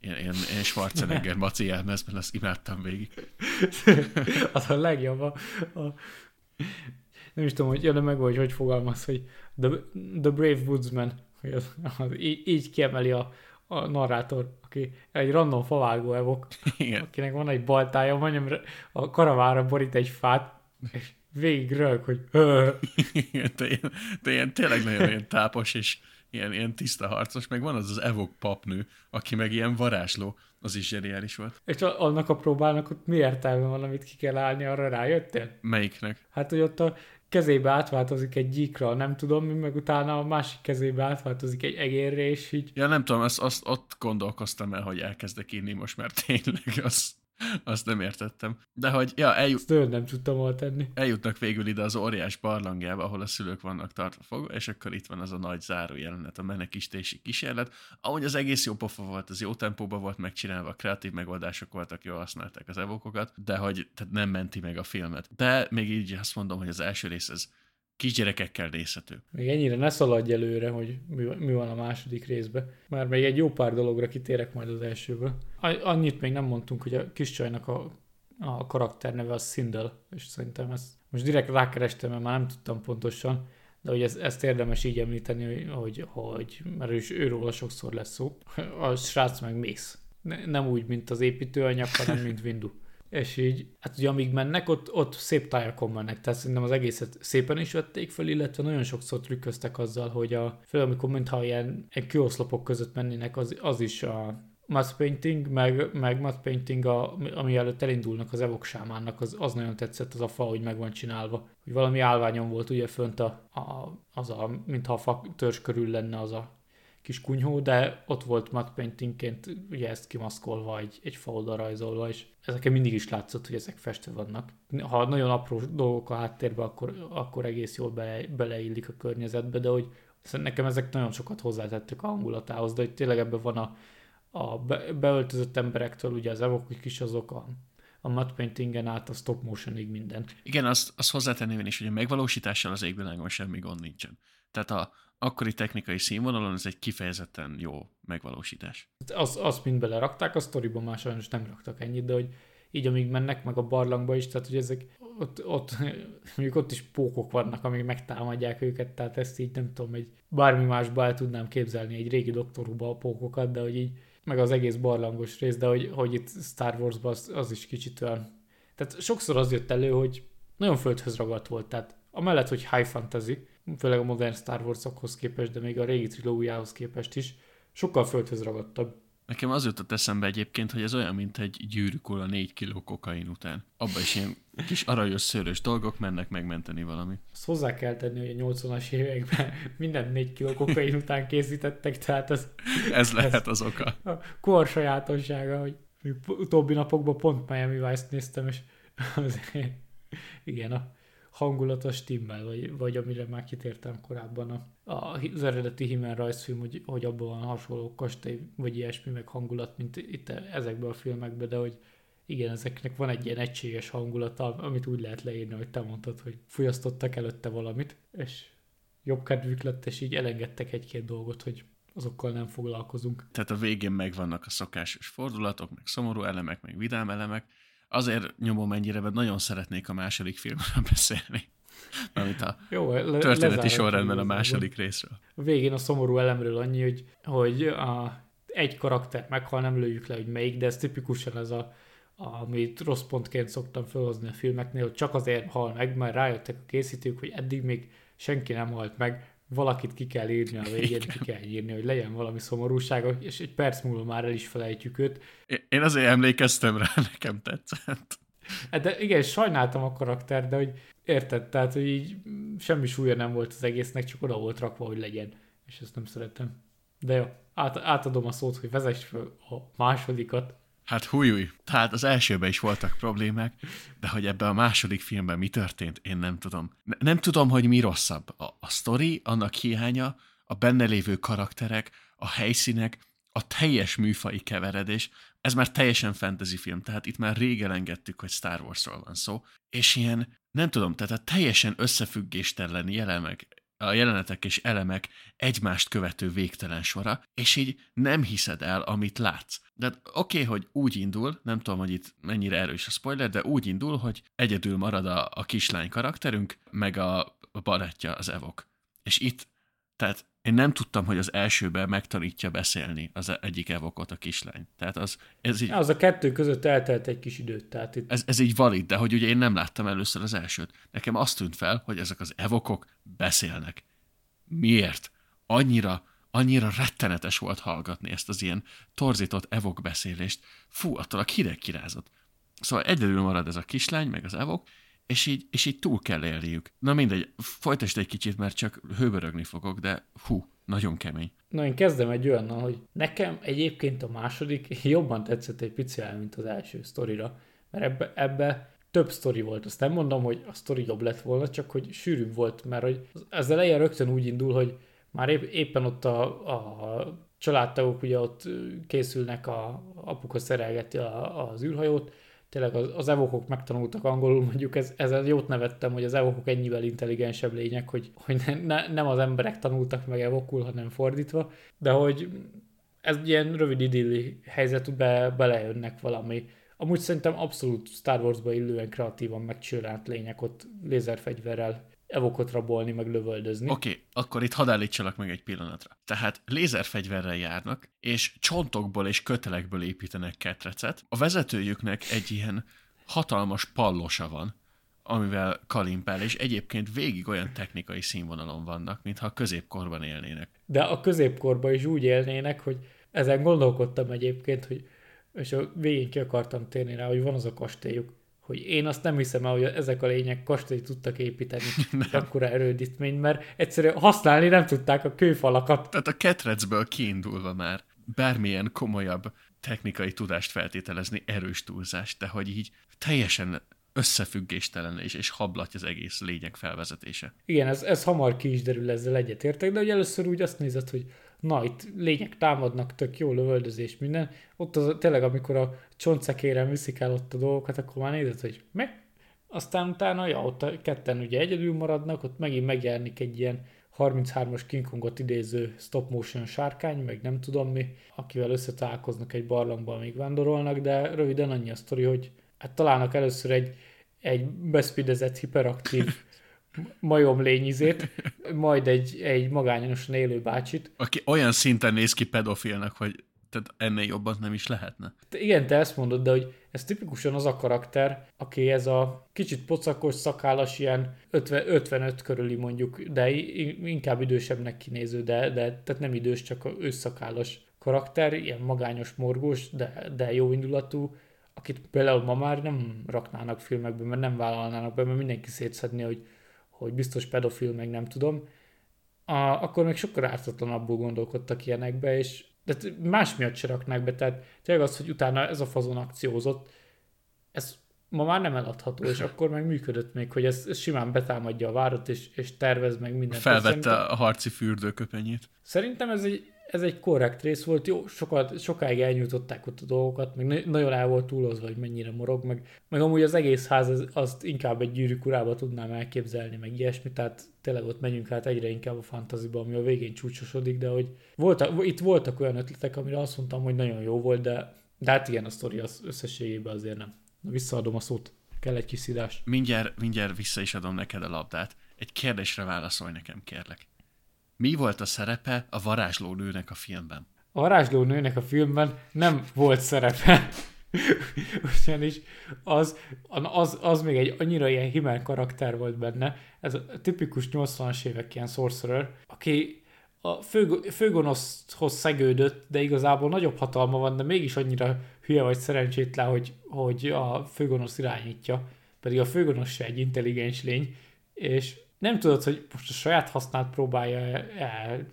ilyen, ilyen, ilyen Schwarzenegger *laughs* maci jelmezben, azt imádtam végig. *laughs* az a legjobb. A, a, nem is tudom, hogy jön meg, hogy hogy fogalmaz, hogy the, the Brave Woodsman hogy az, az így, így kiemeli a, a narrátor, aki egy random favágó evok, Igen. akinek van egy baltája, mondjam, a karavára borít egy fát, és végig rög, hogy Igen, de ilyen, de ilyen tényleg nagyon ilyen tápos, és ilyen, ilyen tiszta harcos, meg van az az evok papnő, aki meg ilyen varázsló, az is zseniális volt. És annak a próbálnak ott mi értelme van, amit ki kell állni, arra rájöttél? Melyiknek? Hát, hogy ott a kezébe átváltozik egy gyíkra, nem tudom, meg utána a másik kezébe átváltozik egy egérre, és így... Ja, nem tudom, azt, azt ott gondolkoztam el, hogy elkezdek írni most, mert tényleg az, Azt nem értettem. De hogy, ja, eljut... Ezt nem tudtam tenni. Eljutnak végül ide az óriás barlangjába, ahol a szülők vannak tartva fogva, és akkor itt van az a nagy záró jelenet, a menekistési kísérlet. Ahogy az egész jó pofa volt, az jó tempóban volt megcsinálva, kreatív megoldások voltak, jól használták az evokokat, de hogy tehát nem menti meg a filmet. De még így azt mondom, hogy az első rész ez kisgyerekekkel nézhető. Még ennyire ne szaladj előre, hogy mi, mi van a második részben. Már még egy jó pár dologra kitérek majd az elsőből. Annyit még nem mondtunk, hogy a kis csajnak a, a karakterneve az Sindel, és szerintem ezt most direkt rákerestem, mert már nem tudtam pontosan, de hogy ez, ezt érdemes így említeni, hogy, hogy mert ő, őróla sokszor lesz szó. *laughs* A srác meg mész. Ne, nem úgy, mint az építőanyag, hanem mint Windu *laughs* és így, hát ugye amíg mennek, ott, ott szép tájakon mennek, tehát szerintem az egészet szépen is vették föl, illetve nagyon sokszor trükköztek azzal, hogy a, föl, amikor mintha ilyen, ilyen kioszlopok között mennének, az, az is a matte painting, meg, meg matte painting, a, ami előtt elindulnak az evok sámánnak, az, az nagyon tetszett az a fa, hogy meg van csinálva. Hogy valami állványon volt ugye fönt a, a, az a, mintha a fa törzs körül lenne az a kis kunyhó, de ott volt matte paintingként ugye ezt kimaszkolva egy, egy fa rajzolva, és ezeken mindig is látszott, hogy ezek festve vannak. Ha nagyon apró dolgok a háttérben, akkor, akkor egész jól bele, beleillik a környezetbe, de hogy nekem ezek nagyon sokat hozzátettek a hangulatához, de hogy tényleg ebben van a, a be, beöltözött emberektől, ugye az evokik is azok a, a matte paintingen át a stop motionig minden. Igen, azt, azt hozzátenném én is, hogy a megvalósítással az égvilágon semmi gond nincsen. Tehát a, akkori technikai színvonalon ez egy kifejezetten jó megvalósítás. Az, azt mind belerakták, a sztoriban már sajnos nem raktak ennyit, de hogy így amíg mennek meg a barlangba is, tehát hogy ezek ott, ott *laughs* mondjuk ott is pókok vannak, amik megtámadják őket, tehát ezt így nem tudom, egy bármi másba el tudnám képzelni egy régi doktorúba a pókokat, de hogy így meg az egész barlangos rész, de hogy, hogy itt Star Wars-ban az, az is kicsit olyan. Tehát sokszor az jött elő, hogy nagyon földhöz ragadt volt, tehát amellett, hogy high fantasy, főleg a modern Star Wars-okhoz képest, de még a régi trilógiához képest is, sokkal földhöz ragadtabb. Nekem az jutott eszembe egyébként, hogy ez olyan, mint egy gyűrűkol a négy kiló kokain után. Abba is ilyen kis aranyos szőrös dolgok mennek megmenteni valami. Azt hozzá kell tenni, hogy a 80-as években minden négy kiló kokain után készítettek, tehát ez... ez lehet az oka. A kor sajátossága, hogy utóbbi napokban pont Miami Vice-t néztem, és azért, igen, a hangulatos stimmel, vagy, vagy amire már kitértem korábban a, a, az eredeti Himmel rajzfilm, hogy, hogy abban van hasonló kastély, vagy ilyesmi, meg hangulat, mint itt ezekben a filmekben, de hogy igen, ezeknek van egy ilyen egységes hangulata, amit úgy lehet leírni, hogy te mondtad, hogy fogyasztottak előtte valamit, és jobb kedvük lett, és így elengedtek egy-két dolgot, hogy azokkal nem foglalkozunk. Tehát a végén megvannak a szokásos fordulatok, meg szomorú elemek, meg vidám elemek, azért nyomom ennyire, mert nagyon szeretnék a második filmről *laughs* beszélni. Amit a Jó, le, történeti sorrendben a második részről. A végén a szomorú elemről annyi, hogy, hogy a, egy karakter meghal, nem lőjük le, hogy melyik, de ez tipikusan ez a, amit rossz pontként szoktam felhozni a filmeknél, hogy csak azért hal meg, mert rájöttek a készítők, hogy eddig még senki nem halt meg, valakit ki kell írni a végén, ki kell írni, hogy legyen valami szomorúság, és egy perc múlva már el is felejtjük őt. Én azért emlékeztem rá, *laughs* nekem tetszett. Hát de igen, sajnáltam a karakter, de hogy érted, tehát hogy így semmi súlya nem volt az egésznek, csak oda volt rakva, hogy legyen. És ezt nem szeretem. De jó, át, átadom a szót, hogy vezess fel a másodikat. Hát hújúj, tehát az elsőben is voltak problémák, de hogy ebben a második filmben mi történt, én nem tudom. Ne, nem tudom, hogy mi rosszabb. A, a sztori, annak hiánya, a benne lévő karakterek, a helyszínek, a teljes műfai keveredés, ez már teljesen fantasy film, tehát itt már rég elengedtük, hogy Star Warsról van szó, és ilyen, nem tudom, tehát a teljesen összefüggéstelen jelemek, a jelenetek és elemek egymást követő végtelen sora, és így nem hiszed el, amit látsz. De oké, okay, hogy úgy indul, nem tudom, hogy itt mennyire erős a spoiler, de úgy indul, hogy egyedül marad a, a kislány karakterünk, meg a, a barátja, az Evok. És itt, tehát én nem tudtam, hogy az elsőben megtanítja beszélni az egyik evokot a kislány. Tehát az, ez így, az a kettő között eltelt egy kis időt. Tehát itt... ez, ez így valid, de hogy ugye én nem láttam először az elsőt. Nekem azt tűnt fel, hogy ezek az evokok beszélnek. Miért? Annyira, annyira rettenetes volt hallgatni ezt az ilyen torzított evok beszélést. Fú, attól a hideg kirázott. Szóval egyedül marad ez a kislány, meg az evok, és így, és így túl kell élniük. Na mindegy, folytasd egy kicsit, mert csak hőbörögni fogok, de hú. Nagyon kemény. Na, én kezdem egy olyannal, hogy nekem egyébként a második jobban tetszett egy picivel, mint az első sztorira, mert ebbe, ebbe több sztori volt. Azt nem mondom, hogy a sztori jobb lett volna, csak hogy sűrűbb volt, mert hogy az elején rögtön úgy indul, hogy már épp, éppen ott a, a családtagok ugye ott készülnek, a apuka szerelgeti a, az űrhajót, tényleg az, az evokok megtanultak angolul, mondjuk ez, ezen jót nevettem, hogy az evokok ennyivel intelligensebb lények, hogy, hogy ne, ne, nem az emberek tanultak meg evokul, hanem fordítva, de hogy ez ilyen rövid idilli helyzetbe belejönnek valami. Amúgy szerintem abszolút Star Wars-ba illően kreatívan megcsinált lények ott lézerfegyverrel evokot rabolni, meg lövöldözni. Oké, okay, akkor itt hadd állítsalak meg egy pillanatra. Tehát lézerfegyverrel járnak, és csontokból és kötelekből építenek ketrecet. A vezetőjüknek egy ilyen hatalmas pallosa van, amivel kalimpál, és egyébként végig olyan technikai színvonalon vannak, mintha a középkorban élnének. De a középkorban is úgy élnének, hogy ezen gondolkodtam egyébként, hogy és a végén ki akartam térni rá, hogy van az a kastélyuk, hogy én azt nem hiszem el, hogy ezek a lények kastélyt tudtak építeni *laughs* akkora erődítményt, mert egyszerűen használni nem tudták a kőfalakat. Tehát a ketrecből kiindulva már bármilyen komolyabb technikai tudást feltételezni erős túlzást, de hogy így teljesen összefüggéstelen és, és hablatja az egész lényeg felvezetése. Igen, ez, ez hamar ki is derül, ezzel egyetértek, de hogy először úgy azt nézed, hogy na, itt lények támadnak, tök jó lövöldözés, minden. Ott az, tényleg, amikor a csontszekérem viszik el ott a dolgokat, akkor már nézed, hogy meg. Aztán utána, ja, ott a ketten ugye egyedül maradnak, ott megint megjelenik egy ilyen 33-as King Kongot idéző stop motion sárkány, meg nem tudom mi, akivel összetalálkoznak egy barlangban, még vándorolnak, de röviden annyi a sztori, hogy hát találnak először egy, egy beszpidezett hiperaktív majomlényizét, majd egy, egy magányosan élő bácsit. Aki olyan szinten néz ki pedofilnak, hogy tehát ennél jobban nem is lehetne. Igen, te ezt mondod, de hogy ez tipikusan az a karakter, aki ez a kicsit pocakos, szakállas, ilyen 50, 55 körüli mondjuk, de inkább idősebbnek kinéző, de, de tehát nem idős, csak őszakállas karakter, ilyen magányos, morgós, de, de jó indulatú, akit például ma már nem raknának filmekbe, mert nem vállalnának be, mert mindenki szétszedni, hogy hogy biztos pedofil, meg nem tudom, a, akkor még sokkal ártatlanabbul gondolkodtak ilyenekbe, és de más miatt se raknák be, tehát tényleg az, hogy utána ez a fazon akciózott, ez ma már nem eladható, és *laughs* akkor meg működött még, hogy ez, ez simán betámadja a várat, és, és tervez meg mindent. Felvette a harci fürdőköpenyét. Szerintem ez egy, ez egy korrekt rész volt, jó, sokat, sokáig elnyújtották ott a dolgokat, meg nagyon el volt túlozva, hogy mennyire morog, meg, meg amúgy az egész ház az, azt inkább egy gyűrűk urába tudnám elképzelni, meg ilyesmi, tehát tényleg ott megyünk át egyre inkább a fantaziba, ami a végén csúcsosodik, de hogy voltak, itt voltak olyan ötletek, amire azt mondtam, hogy nagyon jó volt, de, de hát igen, a sztori az összességében azért nem. Na, visszaadom a szót. Kell egy kis szidás. Mindjárt, mindjárt vissza is adom neked a labdát. Egy kérdésre válaszolj nekem, kérlek. Mi volt a szerepe a varázsló nőnek a filmben? A varázsló nőnek a filmben nem volt szerepe. *laughs* Ugyanis az, az, az még egy annyira ilyen himmel karakter volt benne, ez a tipikus 80-as évek ilyen sorcerer, aki a fő, főgonoszhoz szegődött, de igazából nagyobb hatalma van, de mégis annyira hülye vagy szerencsétlen, hogy, hogy a főgonosz irányítja, pedig a főgonosz se egy intelligens lény, és nem tudod, hogy most a saját hasznát próbálja el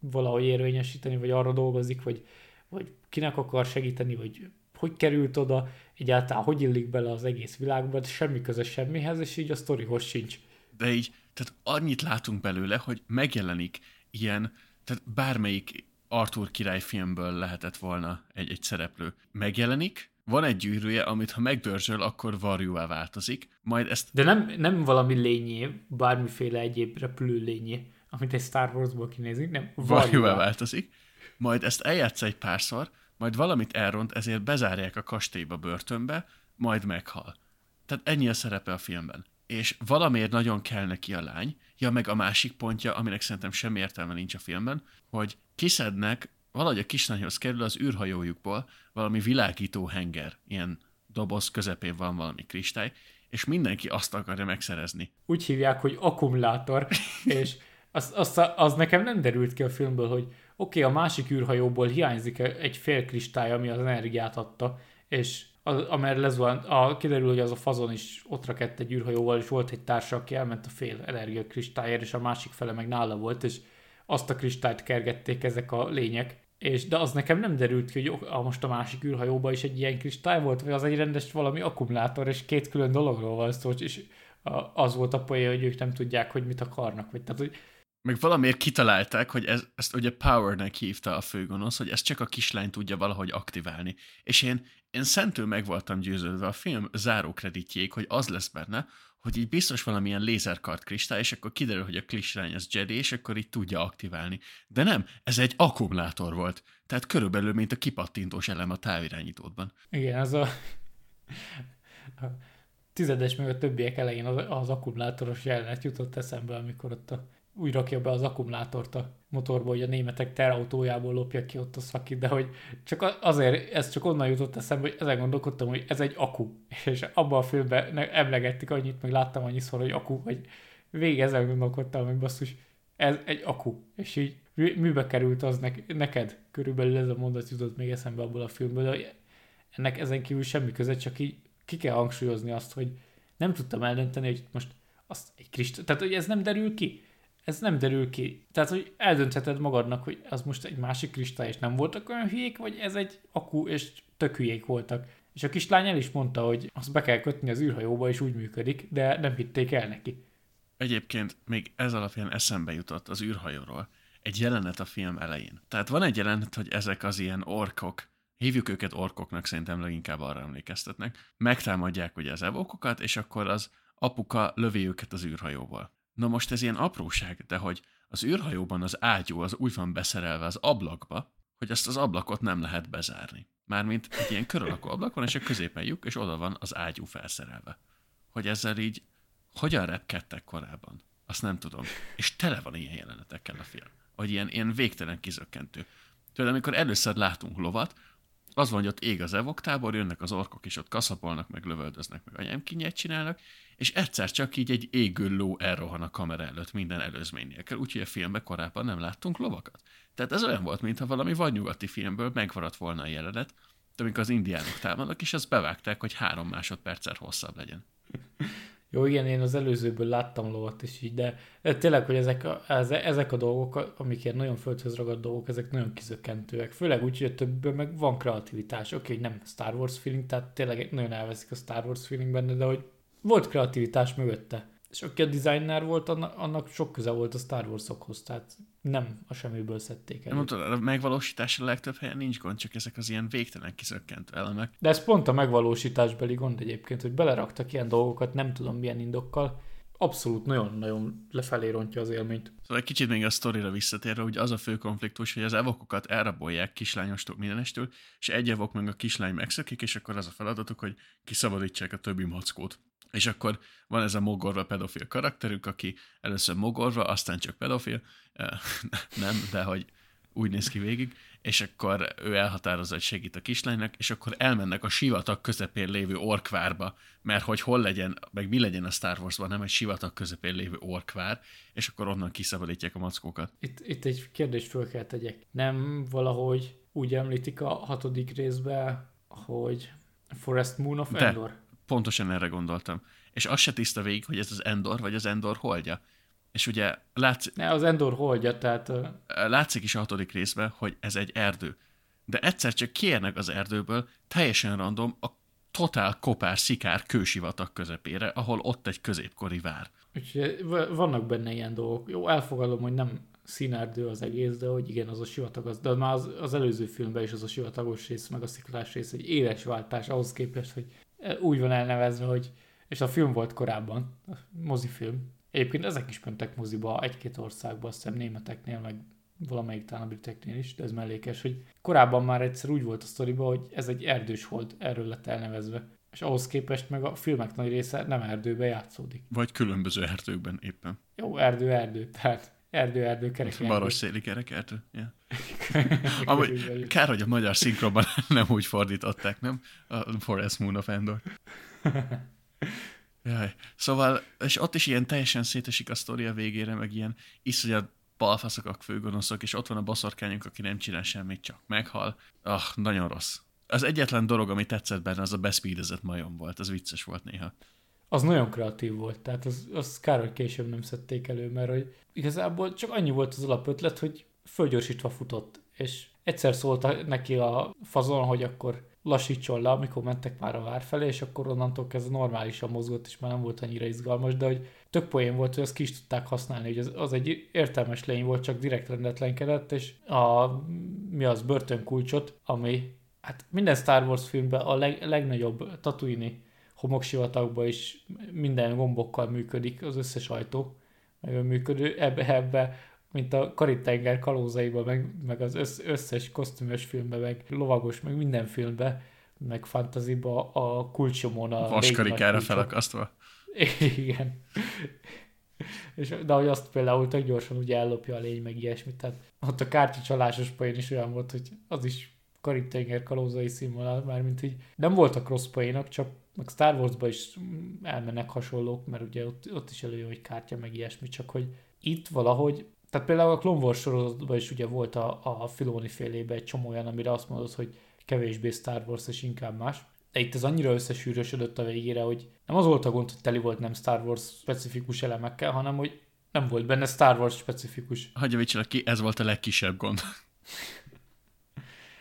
valahogy érvényesíteni, vagy arra dolgozik, vagy, vagy kinek akar segíteni, vagy hogy került oda, egyáltalán hogy illik bele az egész világba, de semmi köze semmihez, és így a sztorihoz sincs. De így, tehát annyit látunk belőle, hogy megjelenik ilyen, tehát bármelyik Arthur király filmből lehetett volna egy, egy szereplő. Megjelenik, van egy gyűrűje, amit ha megdörzsöl, akkor varjúvá változik, majd ezt... De nem, nem valami lényé, bármiféle egyéb repülő lényé, amit egy Star Wars-ból kinézünk, nem, varjúvá változik, majd ezt eljátsz egy párszor, majd valamit elront, ezért bezárják a kastélyba börtönbe, majd meghal. Tehát ennyi a szerepe a filmben. És valamiért nagyon kell neki a lány, ja meg a másik pontja, aminek szerintem semmi értelme nincs a filmben, hogy kiszednek valahogy a kislányhoz kerül az űrhajójukból valami világító henger, ilyen doboz közepén van valami kristály, és mindenki azt akarja megszerezni. Úgy hívják, hogy akkumulátor, *laughs* és az, az, az nekem nem derült ki a filmből, hogy oké, okay, a másik űrhajóból hiányzik egy fél kristály, ami az energiát adta, és amerre lezuhant, a, kiderül, hogy az a fazon is ott rakett egy űrhajóval, és volt egy társa, aki elment a fél energiakristályért, és a másik fele meg nála volt, és azt a kristályt kergették ezek a lények, és, de az nekem nem derült ki, hogy a, most a másik űrhajóban is egy ilyen kristály volt, vagy az egy rendes valami akkumulátor, és két külön dologról van szó, és az volt a poén, hogy ők nem tudják, hogy mit akarnak. Vagy, tehát, hogy meg valamiért kitalálták, hogy ez, ezt ugye Powernek hívta a főgonosz, hogy ezt csak a kislány tudja valahogy aktiválni. És én, én szentől meg voltam győződve a film záró kreditjék, hogy az lesz benne, hogy így biztos valamilyen lézerkart kristály, és akkor kiderül, hogy a kislány az Jedi, és akkor így tudja aktiválni. De nem, ez egy akkumulátor volt. Tehát körülbelül, mint a kipattintós elem a távirányítódban. Igen, az a, a tizedes meg a többiek elején az, az akkumulátoros jelenet jutott eszembe, amikor ott a úgy rakja be az akkumulátort a motorba, hogy a németek terautójából lopja ki ott a szaki, de hogy csak azért, ez csak onnan jutott eszembe, hogy ezen gondolkodtam, hogy ez egy akku. *laughs* És abban a filmben emlegették annyit, meg láttam annyiszor, hogy akku, hogy végig ezen gondolkodtam, hogy basszus, ez egy akku. És így műbe került az ne- neked? Körülbelül ez a mondat jutott még eszembe abból a filmből, de ennek ezen kívül semmi köze, csak így ki kell hangsúlyozni azt, hogy nem tudtam eldönteni, hogy most azt egy kristály, tehát hogy ez nem derül ki ez nem derül ki. Tehát, hogy eldöntheted magadnak, hogy az most egy másik kristály, és nem voltak olyan hülyék, vagy ez egy akku, és tök hülyék voltak. És a kislány el is mondta, hogy azt be kell kötni az űrhajóba, és úgy működik, de nem hitték el neki. Egyébként még ez alapján eszembe jutott az űrhajóról egy jelenet a film elején. Tehát van egy jelenet, hogy ezek az ilyen orkok, hívjuk őket orkoknak, szerintem leginkább arra emlékeztetnek, megtámadják ugye az evokokat, és akkor az apuka lövi őket az űrhajóból. Na most ez ilyen apróság, de hogy az űrhajóban az ágyú az úgy van beszerelve az ablakba, hogy azt az ablakot nem lehet bezárni. Mármint egy ilyen kör ablak van, és a középen lyuk, és oda van az ágyú felszerelve. Hogy ezzel így hogyan repkedtek korábban, azt nem tudom. És tele van ilyen jelenetekkel a film. Hogy ilyen, ilyen végtelen kizökkentő. Tudod, amikor először látunk lovat, az van, hogy ott ég az evoktábor, jönnek az orkok, és ott kaszapolnak, meg lövöldöznek, meg anyám kinyet csinálnak, és egyszer csak így egy égő ló elrohan a kamera előtt minden előzmény nélkül, úgyhogy a filmben korábban nem láttunk lovakat. Tehát ez olyan volt, mintha valami vadnyugati filmből megmaradt volna a jelenet, amikor az indiánok támadnak, és azt bevágták, hogy három másodperccel hosszabb legyen. *laughs* Jó, igen, én az előzőből láttam lovat is így, de, de tényleg, hogy ezek a, ezek a dolgok, amik ilyen nagyon földhöz ragadt dolgok, ezek nagyon kizökkentőek. Főleg úgy, hogy a többiből meg van kreativitás. Oké, okay, nem Star Wars feeling, tehát tényleg nagyon elveszik a Star Wars feeling benne, de hogy volt kreativitás mögötte. És aki a designer volt, annak, annak sok köze volt a Star Wars-okhoz, tehát nem a semmiből szedték el. Mondtad, a megvalósításra legtöbb helyen nincs gond, csak ezek az ilyen végtelen kizökkentő elemek. De ez pont a megvalósításbeli gond egyébként, hogy beleraktak ilyen dolgokat, nem tudom milyen indokkal, abszolút nagyon-nagyon lefelé rontja az élményt. Szóval egy kicsit még a sztorira visszatérve, hogy az a fő konfliktus, hogy az evokokat elrabolják kislányostól mindenestől, és egy evok meg a kislány megszökik, és akkor az a feladatuk, hogy kiszabadítsák a többi mackót. És akkor van ez a mogorva pedofil karakterük, aki először mogorva, aztán csak pedofil, *laughs* nem, de hogy úgy néz ki végig, és akkor ő elhatározza, hogy segít a kislánynak, és akkor elmennek a sivatag közepén lévő orkvárba, mert hogy hol legyen, meg mi legyen a Star Wars-ban, nem egy sivatag közepén lévő orkvár, és akkor onnan kiszabadítják a mackókat. Itt, itt egy kérdést föl kell tegyek. Nem valahogy úgy említik a hatodik részben, hogy Forest Moon of De, Endor? Pontosan erre gondoltam. És az se tiszta végig, hogy ez az Endor, vagy az Endor holdja. És ugye látszik... Ne, az Endor holdja, tehát... Látszik is a hatodik részben, hogy ez egy erdő. De egyszer csak kérnek az erdőből teljesen random a totál kopár, szikár kősivatag közepére, ahol ott egy középkori vár. Úgyhogy vannak benne ilyen dolgok. Jó, elfogadom, hogy nem színerdő az egész, de hogy igen, az a sivatag az. De már az, az előző filmben is az a sivatagos rész, meg a sziklás rész egy éles váltás ahhoz képest, hogy úgy van elnevezve, hogy és a film volt korábban, mozifilm. Egyébként ezek is mentek moziba egy-két országba, azt hiszem németeknél, meg valamelyik talán a briteknél is, de ez mellékes, hogy korábban már egyszer úgy volt a sztoriba, hogy ez egy erdős hold, erről lett elnevezve. És ahhoz képest meg a filmek nagy része nem erdőben játszódik. Vagy különböző erdőkben éppen. Jó, erdő, erdő, tehát erdő, erdő, kerek Baros széli kerek erdő, yeah. *laughs* Amúgy kár, hogy a magyar szinkronban *laughs* nem úgy fordították, nem? A Forest Moon of Endor. *laughs* Jaj. Szóval, és ott is ilyen teljesen szétesik a sztoria végére, meg ilyen iszonyat balfaszok a főgonoszok, és ott van a baszorkányunk, aki nem csinál semmit, csak meghal. Ah, nagyon rossz. Az egyetlen dolog, ami tetszett benne, az a beszpídezett majom volt, az vicces volt néha. Az nagyon kreatív volt, tehát az, az kár, hogy később nem szedték elő, mert hogy igazából csak annyi volt az alapötlet, hogy fölgyorsítva futott, és egyszer szólt neki a fazon, hogy akkor lassítson le, amikor mentek már a vár felé, és akkor onnantól kezdve normálisan mozgott, és már nem volt annyira izgalmas, de hogy tök poén volt, hogy ezt ki is tudták használni, hogy az, az egy értelmes lény volt, csak direkt rendetlenkedett, és a, mi az, börtönkulcsot, ami hát minden Star Wars filmben a leg, legnagyobb Tatooine homoksivatagban is minden gombokkal működik az összes ajtó, meg működő, ebbe, ebbe mint a Karib-tenger kalózaiban, meg, meg az összes kosztümös filmben, meg lovagos, meg minden filmben, meg fantaziba a kulcsomon a Vaskarikára felakasztva. *laughs* Igen. És, de hogy azt például tök gyorsan ugye ellopja a lény, meg ilyesmit. Tehát ott a kártya csalásos poén is olyan volt, hogy az is Karib-tenger kalózai színvonal, már mint így nem voltak rossz poénok, csak meg Star Wars-ba is elmennek hasonlók, mert ugye ott, ott is előjön, hogy kártya, meg ilyesmi, csak hogy itt valahogy tehát például a Clone Wars sorozatban is ugye volt a, a Filoni félében egy csomó olyan, amire azt mondod, hogy kevésbé Star Wars és inkább más. De itt ez annyira összesűrösödött a végére, hogy nem az volt a gond, hogy teli volt nem Star Wars specifikus elemekkel, hanem hogy nem volt benne Star Wars specifikus. Hagyja ki, ez volt a legkisebb gond.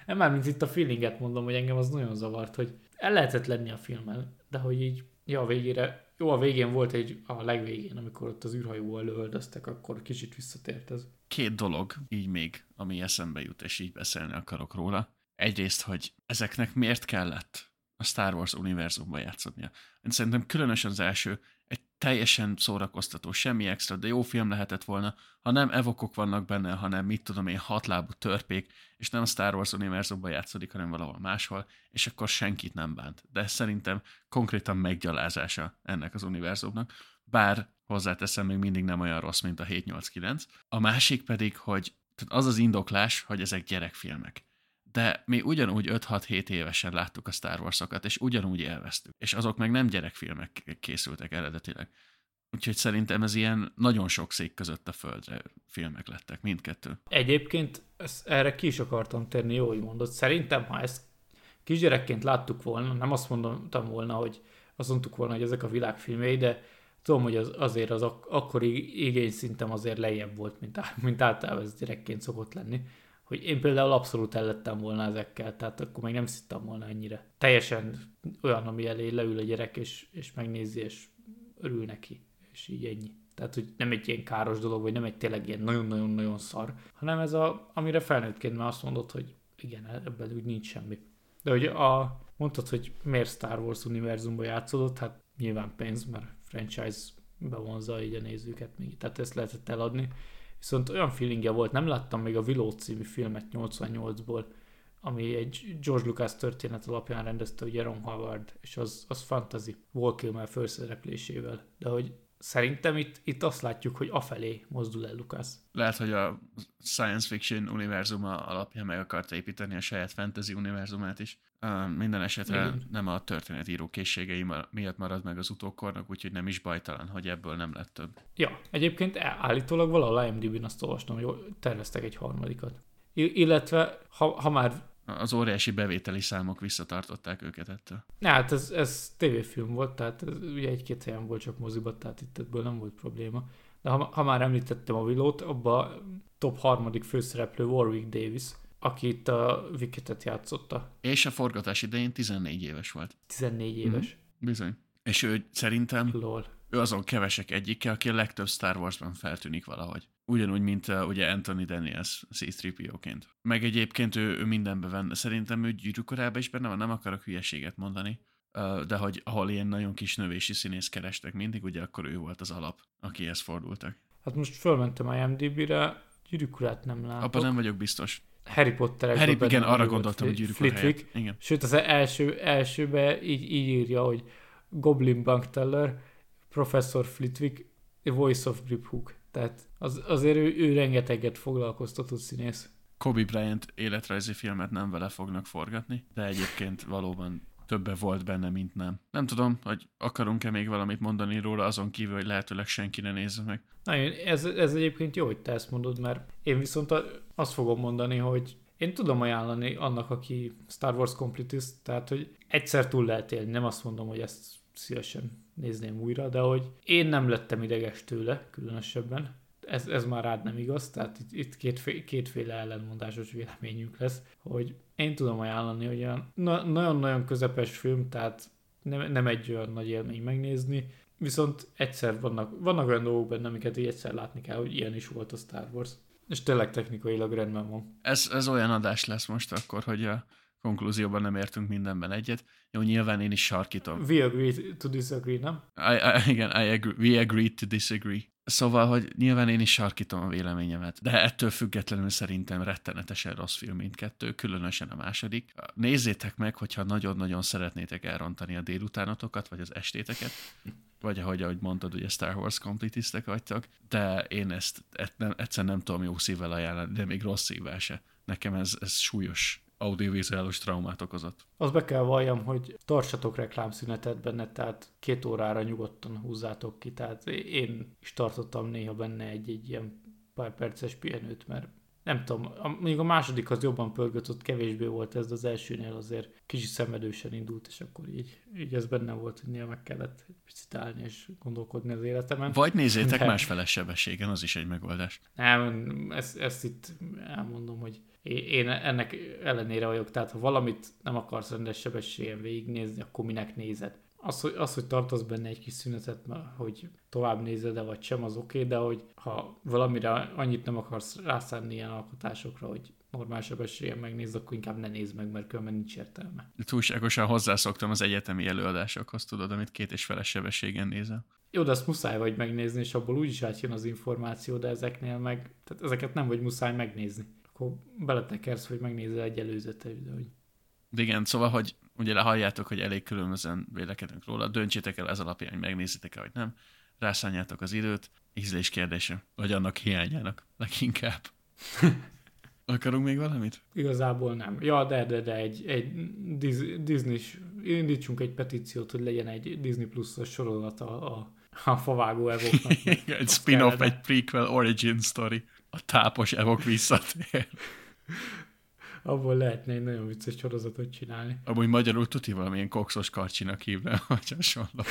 nem már mint itt a feelinget mondom, hogy engem az nagyon zavart, hogy el lehetett lenni a filmen, de hogy így, ja, a végére jó, a végén volt egy, a legvégén, amikor ott az űrhajóval lövöldöztek, akkor kicsit visszatért ez. Két dolog így még, ami eszembe jut, és így beszélni akarok róla. Egyrészt, hogy ezeknek miért kellett a Star Wars univerzumban játszania. Én szerintem különösen az első egy teljesen szórakoztató, semmi extra, de jó film lehetett volna, ha nem evokok vannak benne, hanem mit tudom én, hatlábú törpék, és nem a Star Wars univerzumban játszódik, hanem valahol máshol, és akkor senkit nem bánt. De szerintem konkrétan meggyalázása ennek az univerzumnak, bár hozzáteszem, még mindig nem olyan rossz, mint a 789. A másik pedig, hogy az az indoklás, hogy ezek gyerekfilmek de mi ugyanúgy 5-6-7 évesen láttuk a Star Wars-okat, és ugyanúgy élveztük. És azok meg nem gyerekfilmek készültek eredetileg. Úgyhogy szerintem ez ilyen nagyon sok szék között a földre filmek lettek, mindkettő. Egyébként ezt, erre ki is akartam térni, jó, hogy mondod. Szerintem, ha ezt kisgyerekként láttuk volna, nem azt mondtam volna, hogy azt mondtuk volna, hogy ezek a világfilmjei, de tudom, hogy az, azért az ak- akkori igényszintem azért lejjebb volt, mint, mint általában ez gyerekként szokott lenni hogy én például abszolút ellettem volna ezekkel, tehát akkor még nem szittem volna ennyire. Teljesen olyan, ami elé leül a gyerek, és, és megnézi, és örül neki, és így ennyi. Tehát, hogy nem egy ilyen káros dolog, vagy nem egy tényleg ilyen nagyon-nagyon-nagyon szar, hanem ez a, amire felnőttként már azt mondod, hogy igen, ebben úgy nincs semmi. De hogy a, mondtad, hogy miért Star Wars univerzumban játszódott, hát nyilván pénz, mert franchise bevonza így a nézőket még, tehát ezt lehetett eladni. Viszont olyan feelingje volt, nem láttam még a Willow című filmet 88-ból, ami egy George Lucas történet alapján rendezte, ugye Ron Howard, és az, az fantasy, Wall Kilmer főszereplésével. De hogy szerintem itt, itt azt látjuk, hogy afelé mozdul el Lucas. Lehet, hogy a science fiction univerzuma alapján meg akarta építeni a saját fantasy univerzumát is. Minden esetre Igen. nem a történetíró készségei miatt marad meg az utókornak, úgyhogy nem is bajtalan, hogy ebből nem lett több. Ja, egyébként állítólag valahol IMDb-n azt olvastam, hogy terveztek egy harmadikat. Illetve, ha, ha már az óriási bevételi számok visszatartották őket ettől. Ne, hát ez, ez tévéfilm volt, tehát ez ugye egy-két helyen volt csak moziba, tehát itt ebből nem volt probléma. De ha, ha már említettem a Willowt, abba top harmadik főszereplő Warwick Davis, aki itt a Wicketet játszotta. És a forgatás idején 14 éves volt. 14 éves. Mm, bizony. És ő szerintem Lol. ő azon kevesek egyike, aki a legtöbb Star Wars-ban feltűnik valahogy. Ugyanúgy, mint uh, ugye Anthony Daniels C-3PO-ként. Meg egyébként ő, ő mindenbe venne. Szerintem ő gyűrűkorában is benne van, nem akarok hülyeséget mondani. Uh, de hogy ahol ilyen nagyon kis növési színész kerestek mindig, ugye akkor ő volt az alap, akihez fordultak. Hát most fölmentem IMDb-re, gyűrűkurát nem látok. Abban nem vagyok biztos. Harry Potter. Harry, igen, arra gondoltam, hogy gyűrűk Flitwick. Igen. Sőt, az első, elsőbe így, így írja, hogy Goblin Bankteller, Professor Flitwick, a Voice of Grip Hook. Tehát az, azért ő, ő rengeteget foglalkoztatott színész. Kobe Bryant életrajzi filmet nem vele fognak forgatni, de egyébként valóban többe volt benne, mint nem. Nem tudom, hogy akarunk-e még valamit mondani róla, azon kívül, hogy lehetőleg senki ne nézze meg. Na, ez, ez egyébként jó, hogy te ezt mondod, mert én viszont azt fogom mondani, hogy én tudom ajánlani annak, aki Star Wars completist, tehát, hogy egyszer túl lehet élni, nem azt mondom, hogy ezt szívesen nézném újra, de hogy én nem lettem ideges tőle különösebben. Ez, ez már rád nem igaz, tehát itt, itt kétféle, kétféle ellenmondásos véleményünk lesz, hogy én tudom ajánlani, hogy olyan na, nagyon-nagyon közepes film, tehát nem, nem egy olyan nagy élmény megnézni, viszont egyszer vannak, vannak olyan dolgok benne, amiket így egyszer látni kell, hogy ilyen is volt a Star Wars. És tényleg technikailag rendben van. Ez, ez olyan adás lesz most akkor, hogy a konklúzióban nem értünk mindenben egyet. Jó, nyilván én is sarkítom. We agree to disagree, nem? I, I, igen, I agree, we agree to disagree. Szóval, hogy nyilván én is sarkítom a véleményemet, de ettől függetlenül szerintem rettenetesen rossz film mindkettő, különösen a második. Nézzétek meg, hogyha nagyon-nagyon szeretnétek elrontani a délutánotokat, vagy az estéteket, vagy ahogy, ahogy mondtad, ugye Star Wars kompletistek vagytok, de én ezt et, nem, egyszer nem tudom jó szívvel ajánlani, de még rossz szívvel se. Nekem ez, ez súlyos audiovizuális traumát okozott. Az be kell valljam, hogy tartsatok reklámszünetet benne, tehát két órára nyugodtan húzzátok ki, tehát én is tartottam néha benne egy-egy ilyen pár perces pihenőt, mert nem tudom, még a második az jobban pörgött, ott kevésbé volt ez, az elsőnél azért kicsit szemedősen indult, és akkor így, így ez benne volt, hogy néha meg kellett picit állni és gondolkodni az életemen. Vagy nézzétek de... másfele sebességen, az is egy megoldás. Nem, ezt, ezt itt elmondom, hogy én ennek ellenére vagyok, tehát ha valamit nem akarsz rendes sebességen végignézni, akkor minek nézed? Az, hogy, az, hogy tartasz benne egy kis szünetet, hogy tovább nézed-e vagy sem, az oké, okay, de hogy ha valamire annyit nem akarsz rászánni ilyen alkotásokra, hogy normál sebességen megnézd, akkor inkább ne nézd meg, mert különben nincs értelme. Túlságosan hozzászoktam az egyetemi előadásokhoz, tudod, amit két és feles sebességen nézel. Jó, de azt muszáj vagy megnézni, és abból úgyis átjön az információ, de ezeknél meg, tehát ezeket nem vagy muszáj megnézni akkor beletekersz, hogy megnézel egy előzetes, de hogy... Igen, szóval, hogy ugye halljátok, hogy elég különbözően vélekedünk róla, döntsétek el ez alapján, hogy megnézitek-e, vagy nem, rászánjátok az időt, ízlés kérdése, vagy annak hiányának leginkább. *laughs* Akarunk még valamit? Igazából nem. Ja, de, de, de egy, egy Disney, indítsunk egy petíciót, hogy legyen egy Disney Plus-os sorozata a, a favágó evoknak. *laughs* egy spin-off, egy prequel origin story a tápos evok visszatér. *laughs* Abból lehetne egy nagyon vicces sorozatot csinálni. Amúgy magyarul tuti valamilyen kokszos karcsinak hívna, *laughs* vagy hasonló.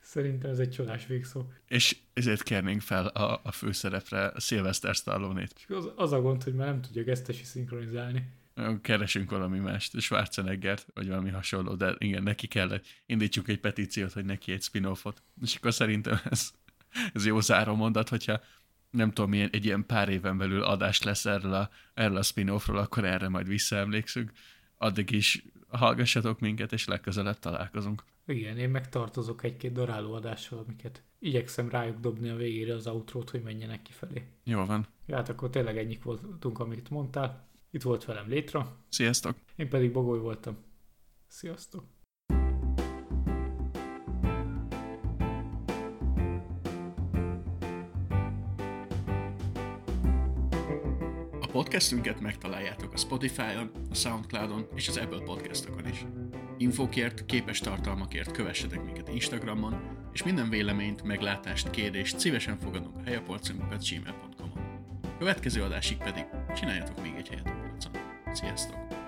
Szerintem ez egy csodás végszó. És ezért kérnénk fel a, a főszerepre Sylvester Stallone-t. Az, az a gond, hogy már nem tudja gesztesi szinkronizálni. Keresünk valami mást, Schwarzeneggert, vagy valami hasonló, de igen, neki kellett. Indítsuk egy petíciót, hogy neki egy spin-offot. És akkor szerintem ez ez jó záró mondat, hogyha nem tudom, milyen, egy ilyen pár éven belül adás lesz erről a, erről a spin-offról, akkor erre majd visszaemlékszünk. Addig is hallgassatok minket, és legközelebb találkozunk. Igen, én megtartozok egy-két daráló adással, amiket igyekszem rájuk dobni a végére az outrót, hogy menjenek kifelé. Jó van. Ja, hát akkor tényleg ennyik voltunk, amit mondtál. Itt volt velem Létra. Sziasztok. Én pedig Bogoly voltam. Sziasztok. Podcastünket megtaláljátok a Spotify-on, a Soundcloud-on és az Apple podcastokon is. Infokért, képes tartalmakért kövessetek minket Instagramon, és minden véleményt, meglátást, kérdést szívesen fogadunk a helyapolcunkat gmail.com-on. Következő adásig pedig csináljatok még egy helyet a polcon. Sziasztok!